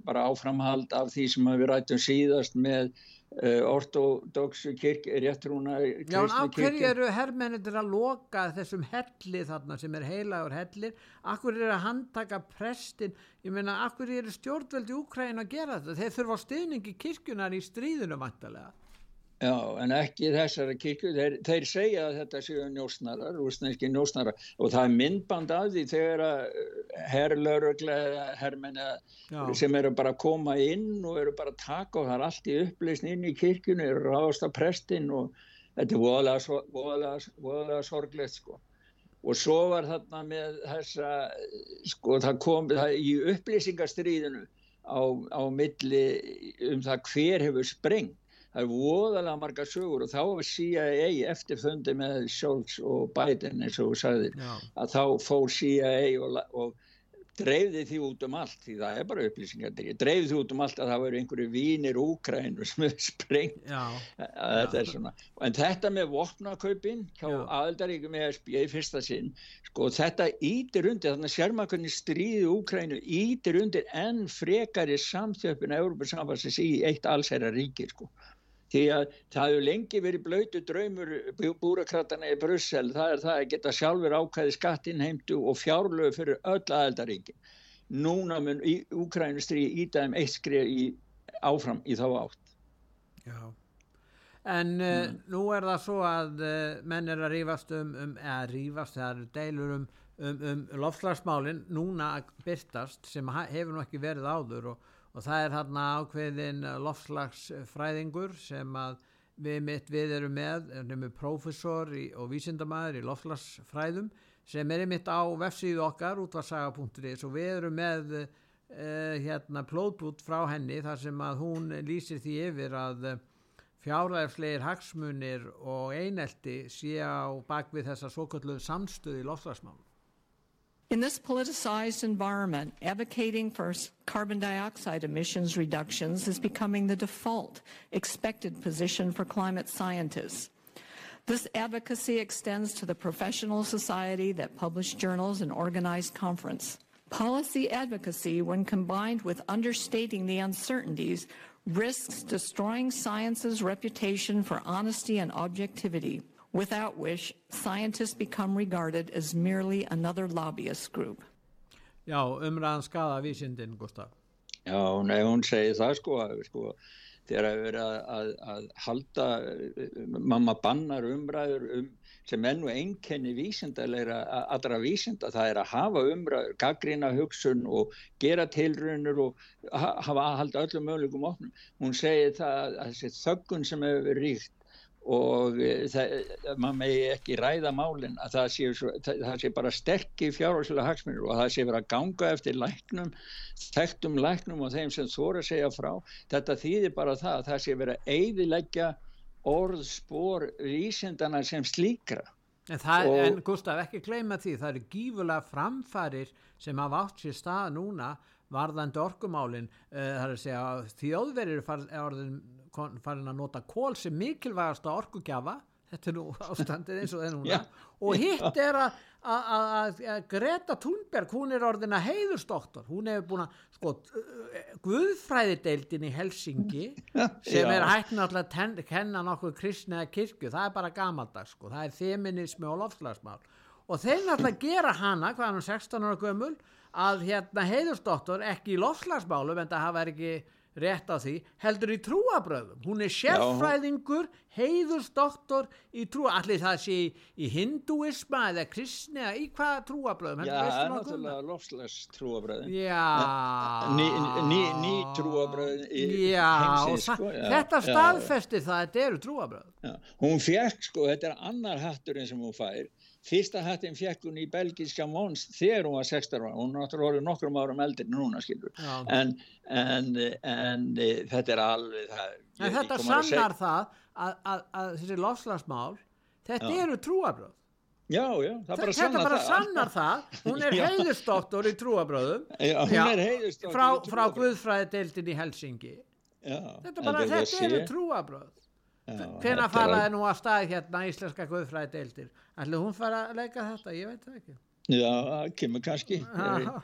bara áframhald af því sem við rættum síðast með ortodoxu kirk, réttrúna Já, en af hverju eru herrmennir að loka þessum helli þarna sem er heilagur hellir, af hverju eru að handtaka prestin, ég meina af hverju eru stjórnveldi Úkræn að gera þetta? Þeir þurfa á stuðningi kirkjunar í stríðinu vantarlega Já, en ekki þessari kirkju, þeir, þeir segja að þetta séu njósnarar, rúsnænski njósnarar. Og það er myndband af því þegar eh, herrlauruglega herrmenni sem eru bara að koma inn og eru bara að taka og það er allt í upplýsn inn í kirkjunu, eru ráðast að prestinn og þetta er voðalega, voðalega, voðalega sorglegt sko. Og svo var þarna með þessa, sko það kom það í upplýsingastriðinu á, á milli um það hver hefur sprengt það er voðalega marga sögur og þá var CIA eftir fundi með Scholz og Biden eins og þú sagðir Já. að þá fór CIA og, og dreifði því út um allt því það er bara upplýsingar dreifði því út um allt að það voru einhverju vínir Úkrænu sem er sprengt þetta er en þetta með vopnakaupin hjá aðeldaríkum ESB í fyrsta sinn sko þetta ítir undir þannig að sérmakunni stríði Úkrænu ítir undir enn frekari samþjöfun Európa samfansins í eitt allsæra ríki sko því að það hefur lengi verið blöytu draumur búrakratana í Brussel. Það er það að geta sjálfur ákvæði skattinheimtu og fjárlögu fyrir öll aðeldaríkin núna mun í Úkrænustri ídæðum eitt skrið í, áfram í þá átt. Já. En uh, mm. nú er það svo að uh, menn er að rífast um, um eða rífast, það eru deilur um, um, um lofslagsmálinn núna að byrtast sem hefur nú ekki verið áður og og það er hérna ákveðin lofslagsfræðingur sem að við mitt við erum með, erum við profesor í, og vísindamæður í lofslagsfræðum sem er mitt á vefsíðu okkar útvarsaga.is og við erum með uh, hérna plótbút frá henni þar sem að hún lýsir því yfir að fjárðarslegir hagsmunir og einelti sé á bakvið þessa svokallu samstöði í lofslagsmálum. In this politicized environment, advocating for carbon dioxide emissions reductions is becoming the default expected position for climate scientists. This advocacy extends to the professional society that publish journals and organized conference. Policy advocacy, when combined with understating the uncertainties, risks destroying science's reputation for honesty and objectivity without which scientists become regarded as merely another lobbyist group. Já, umræðan skada vísindin, Gustaf. Já, nei, hún segir það sko, sko þegar að vera að, að, að halda, mamma bannar umræður um, sem ennu einkenni vísindarleira, allra vísinda, það er að hafa umræður, gaggrína hugsun og gera tilrunur og hafa að halda öllum möguleikum opnum. Hún segir það að þessi þöggun sem hefur ríkt og eh, maður megi ekki ræða málinn að það sé, svo, það, það sé bara sterkir fjárháslega hagsmunir og það sé verið að ganga eftir læknum, þekktum læknum og þeim sem þóra segja frá. Þetta þýðir bara það að það sé verið að eidilegja orðspor vísindana sem slíkra. En, það, og, en Gustaf ekki gleyma því það eru gífulega framfærir sem hafa átt sér stað núna varðandi orkumálin. Uh, segja þjóðverðir er orðin farin að nota kól sem mikilvægast að orkugjafa. Þetta er nú ástandið eins og það er núna. Yeah. og hitt er að, Greta Thunberg hún er orðina heiðurstoktor hún hefur búin að sko Guðfræðideildin í Helsingi sem er hættin alltaf að kenna nokkuð kristni eða kirkju. Það er bara gamaldags sko, það er feminismi og lofslagsmál og þeir alltaf gera hana hvaðan um 16 ára gömul að hérna heiðurstoktor ekki í lofslagsmálum en það hafa ekki rétt á því, heldur í trúabröðum hún er sérfræðingur heiðursdoktor í trúa allir það sé í, hinduisma eða kristni eða í hvaða trúabröðum Já, er náttúrulega lofslags trúabröðum Já. Ný, ný, ný trúabröðum Já, heimsins, sko, já. þetta staðfesti það að þetta eru trúabröðum Hún fekk sko, þetta er annar hatturinn sem hún fær. Fyrsta hattin fekk hún í belgíska Mons þegar hún var 16 ára, hún náttúrulega voru nokkrum árum eldir núna skilur, en, en, en e, þetta er alveg það. En þetta sannar það að, að, að þessi lofslagsmál, þetta já. eru trúabröð. Já, já, það bara sannar það. Þetta bara sannar það, hún er heiðustóttur í trúabröðum, já, hún er heiðustóttur frá. Frá Guðfræðideildin í Helsingi. Já, þetta bara, þetta eru trúabröð. Hvena faraði nú að stað hérna íslenska Guðfræðideildir? Ætli hún fara að leika þetta, ég veit það ekki. Já, það kemur kannski. Aha.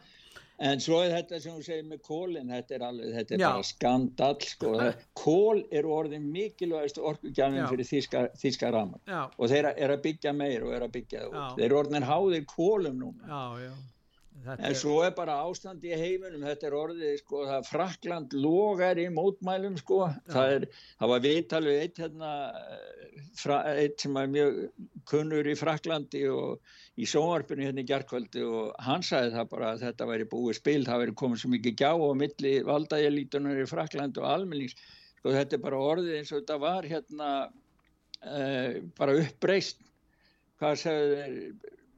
En svo er þetta sem þú segir með kólinn, þetta er, alveg, þetta er bara skandal sko. Kól eru orðin mikilvægast orkugjafin fyrir þíska, þíska ramar já. og þeir eru að byggja meir og eru að byggja það út. Þeir eru orðin háðir kólum núna. Já, já. Þetta en svo er bara ástand í heiminum þetta er orðið sko það Frakland logar í mótmælum sko. Það, er, það var viðtalið eitt hérna fra, eitt sem er mjög kunnur í Fraklandi og í sóarpunni hérna í gerðkvöldi og hann sagði það bara að þetta væri búið spil það væri komið svo mikið gjá á milli valdajelítunar í Frakland og almennings. Sko þetta er bara orðið eins og þetta var hérna uh, bara uppbreyst hvað sagðu þeir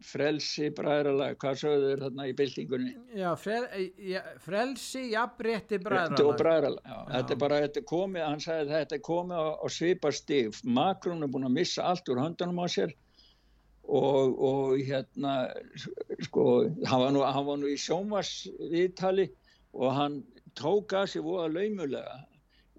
frelsi bræðralag, hvað sögðu þér þarna í byltingunni? Já, frel, ja, frelsi, jafnrétti bræðralag. bræðralag. Já, já. Þetta er bara, þetta er komið, hann sagði þetta er komið á, á svipar stíf, makrún er búin að missa allt úr höndunum á sér og, og hérna sko, hann var nú, hann var nú í sjónvarsviðtali og hann tók að sér voða laumulega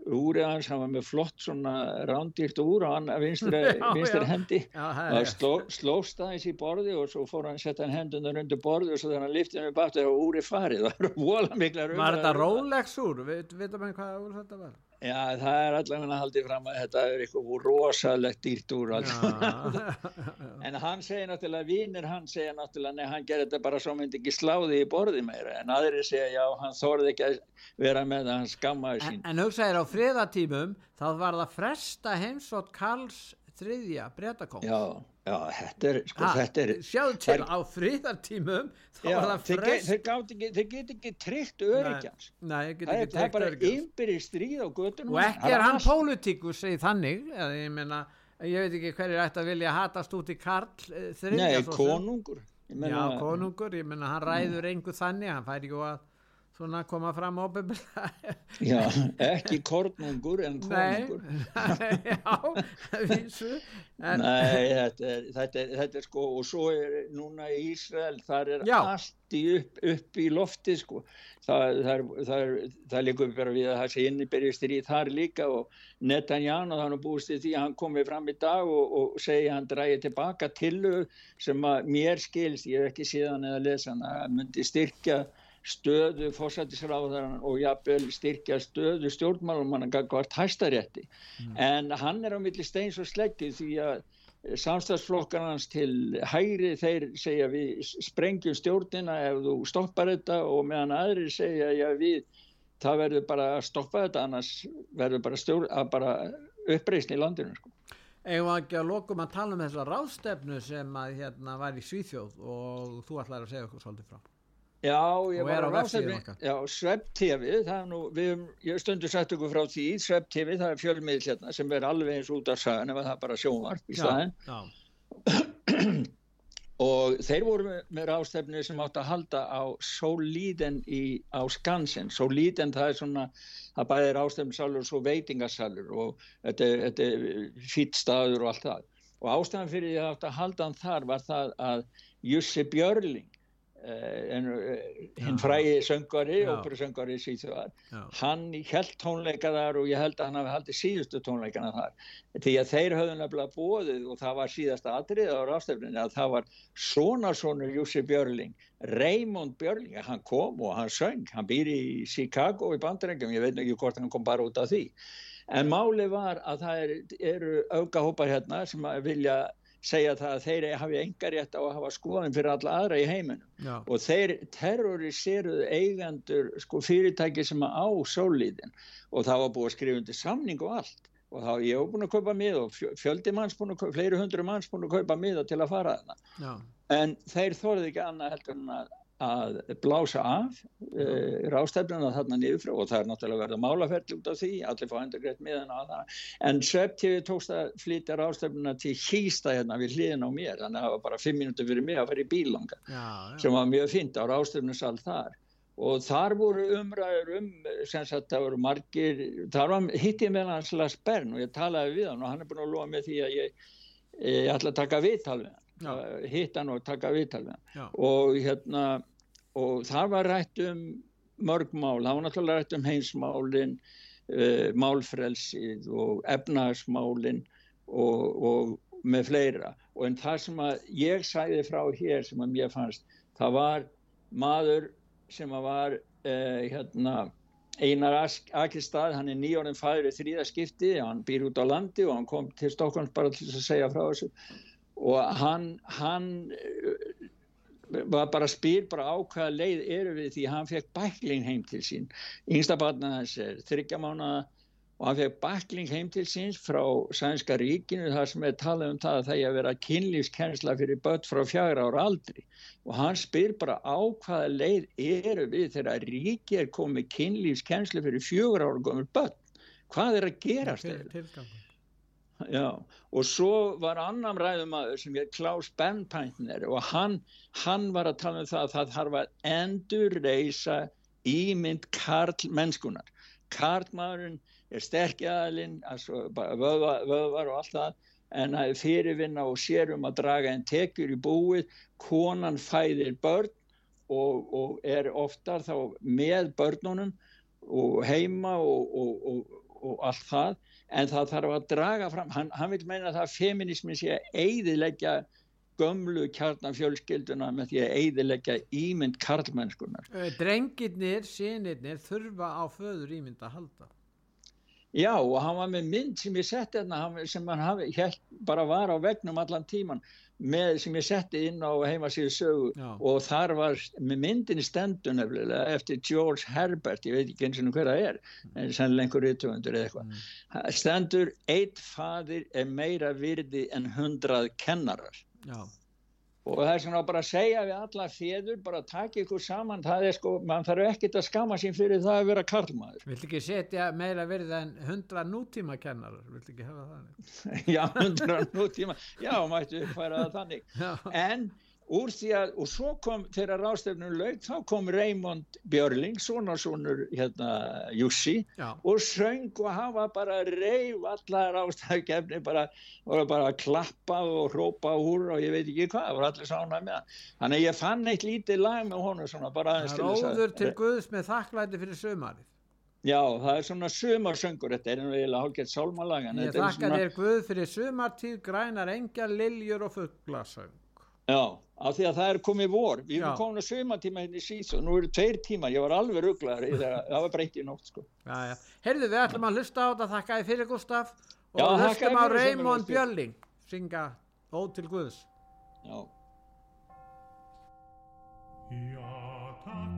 úrið hans, hann var með flott svona rándýrt úr og hann vinstri hendi. Og sló, slóst aðeins í borði og svo fór hann að setja hann hendunar undir borði og svo þegar hann liftið hann upp aftur og úrið farið. Það var vola mikla raun Var þetta Rolex úr? Veitum við hvað úr þetta var? Já, það er allavega að haldi fram að þetta er eitthvað rosalegt dýrt úr en hann segir náttúrulega vinnir hann segir náttúrulega nei, hann gerir þetta bara svo myndi ekki sláði í borði meira. En aðri segja já, hann þorði ekki að vera með það, hann skammaði sín. En, en hugsaðir á friðatímum þá var það fresta heimsótt Karls þriðja breytakóng Já Já, þetta er, sko, ha, þetta er... Sjáðu til á fríðartímum, þá já, var það frest... Þeir, þeir, þeir get ekki tryggt öryggans. Það er bara einbyrði stríð á göttunum. Og ekki er hann pólitíkus, segið þannig, ég meina, ég veit ekki hverju ætti að vilja hatast út í Karl eh, þriðja. Nei, konungur. Meina, já, konungur, ég meina, hann ræður einhver þannig, hann fær ekki að svona koma fram óbyrgulega Já, ekki kornungur en konungur. Nei, já, vísu en... Nei, þetta er, þetta, er, þetta er sko og svo er núna í Ísrael þar er já. allt í upp, upp í lofti sko. Það, það, það, það líkur bara við að það sé innibyrjastir í þar líka og Netanjána þannig búist því hann komið fram í dag og, og segi hann dræði tilbaka til sem að mér skils, ég hef ekki síðan eða lesa hann að myndi styrkja stöðu fórsættisráðaran og jafnvel styrkja stöðu stjórnmálum hann gangvart hæstarétti mm. en hann er á milli steins og sleggi því að samstagsflokkarnans til hægri þeir segja við sprengjum stjórnina ef þú stoppar þetta og meðan aðri segja já við það verður bara að stoppa þetta annars verður bara, stjórn, bara uppreysni í landinu sko. Eða ekki að lokum að tala um þessa ráðstefnu sem að hérna var í Svíþjóð og þú ætlaði að segja okkur svolítið frá Já, ég var á ráðstefni, já, Svepp TV, það er nú, við, ég stundu sagt okkur frá því, Svepp TV, það er fjölmiðl hérna sem er alveg eins út af sagan ef það er bara sjónvarp í staðin. og þeir voru með, ráðstefni sem átt að halda á Solíden í, á Skansin. Solíden það er svona, það bæði ráðstefnisalur og svo veitingasalur og þetta, þetta er fýtt staður og allt það. Og ástæðan fyrir því að átt að halda hann þar var það að Jussi Björling en eh, hinn fræði söngari, óperusöngari síðan, hann held tónleika þar og ég held að hann hafi haldið síðustu tónleikana þar. Því að þeir höfðu nefnilega bóðið og það var síðasta atrið á rástefninu að það var svona Jussi Björling Raymond Björling, hann kom og hann söng. Hann býr í Chicago í bandarengjum ég veit ekki hvort hann kom bara út af því. En máli var að það er, eru aukahópar hérna sem vilja segja það að þeir hafi enga rétt á að hafa skoðin fyrir alla aðra í heiminum. Já. og þeir terroriseruðu eigendur sko, fyrirtæki sem á sólíðin. Og það var búið að skrifa undir samning og allt. Og þá ég hef búin að kaupa mið og fjöldi manns búin að kaupa, fleiri hundru manns búin að kaupa miða til að fara þarna. En þeir þorði ekki annað heldur en að að blása af uh, eh, rástefnuna þarna niður frá og það er náttúrulega verið að málaferðli út af því allir fá endur greitt miðan á það en Svepp-TV tókst að flytja rástefnuna til hýsta hérna við hliðin á mér þannig að það var bara fimm mínútur fyrir mig að fara í bílanga já, já. sem var mjög fint á rástefnusal þar. Og þar voru umræður um sem sagt það voru margir þar var hittið með hans Lars Bern og ég talaði við hann og hann er búin að lofa með því að ég, ég ætla að taka viðtal við hann hitta hann og taka viðtalina og hérna og það var rætt um mörg mál, það var náttúrulega rætt um heimsmálin uh, málfrelsið og efnagsmálin og, og með fleira. Og en það sem að ég sæði frá hér sem að mér fannst það var maður sem að var uh, hérna Einar Akistad, hann er nýjórnum fæður í þrýðaskipti, hann býr út á landi og hann kom til Stokkons bara til að segja frá þessu og hann, hann eh, var bara spyr bara á hvaða leið eru við því hann fekk bækling heim til sín. Yngsta barna þess er þryggjamána og hann fekk bækling heim til síns frá Sænska ríkinu þar sem er talað um það að það er að vera kynlífskennsla fyrir börn frá fjagra ára aldri. Og hann spyr bara á hvaða leið eru við þegar ríki er komið kynlífskennsla fyrir fjögra ára komið börn. Hvað er að gerast þetta? Já, og svo var annan ræðumæður sem er Klaus Bernpeintner og hann, hann var að tala um það að það þarf að endur reysa ímynd Karl mennskunar. Karlmaðurinn er sterkjaðalinn, vöðvar og allt það en að fyrirvinna og sérum að draga en tekjur í búið, konan fæðir börn og, og er oftar þá með börnunum og heima og, og, og allt það en það þarf að draga fram, hann, hann vil meina að það feminismi sé að eidilegja gömlu kjarnafjölskylduna með því að eidilegja ímynd karlmennskunar. Drengirnir, sínirnir þurfa á föður ímynd að halda. Já og hann var með mynd sem ég setti hérna sem hann held, bara var á vegnum allan tíman með sem ég setti inn á heimasíðu sögu Já. og þar var myndin stendur nefnilega eftir George Herbert, ég veit ekki eins og hver það er mm. en sannlega einhver yttöfundur eða eitthvað mm. stendur, eitt fadir er meira virði en hundrað kennarar Já og það er svona bara að segja við alla fjöður bara taka ykkur saman það er sko, mann þarf ekkert að skama sín fyrir það að vera karlmaður. Vilt ekki setja meira verið en hundra nútíma kennarar, vilt ekki hafa þannig Já, hundra nútíma já, mættu færa það þannig. Já. en úr því að, og svo kom þegar rástefnum lög, þá kom Raymond Björling, svona svonur hérna Jussi Já. og söng og hafa bara reyf allar rástefnum bara, bara klappa og hrópa úr og ég veit ekki hvað, það voru allir sána með hann. Þannig að ég fann eitt lítið lag með honum svona bara aðeins til þess að Róður til Guðs með þakklæti fyrir sömarið Já, það er svona sumarsöngur, þetta er eiginlega hálfgett sálmalagan Ég þakka svona... þér Guð fyrir sumartíð, grænar engjar, liljur og fugglasöng Já af því að það er komið vor. Við erum komin að sögma tíma hérna í síðs og nú eru tveir tíma, ég var alveg rugglar það var breytt í nótt sko. Herðu við ætlum að hlusta á þetta, þakka þið fyrir Gustaf og já, hlustum á Raymond Björling. Synga Ó til Guðs. Já. Já from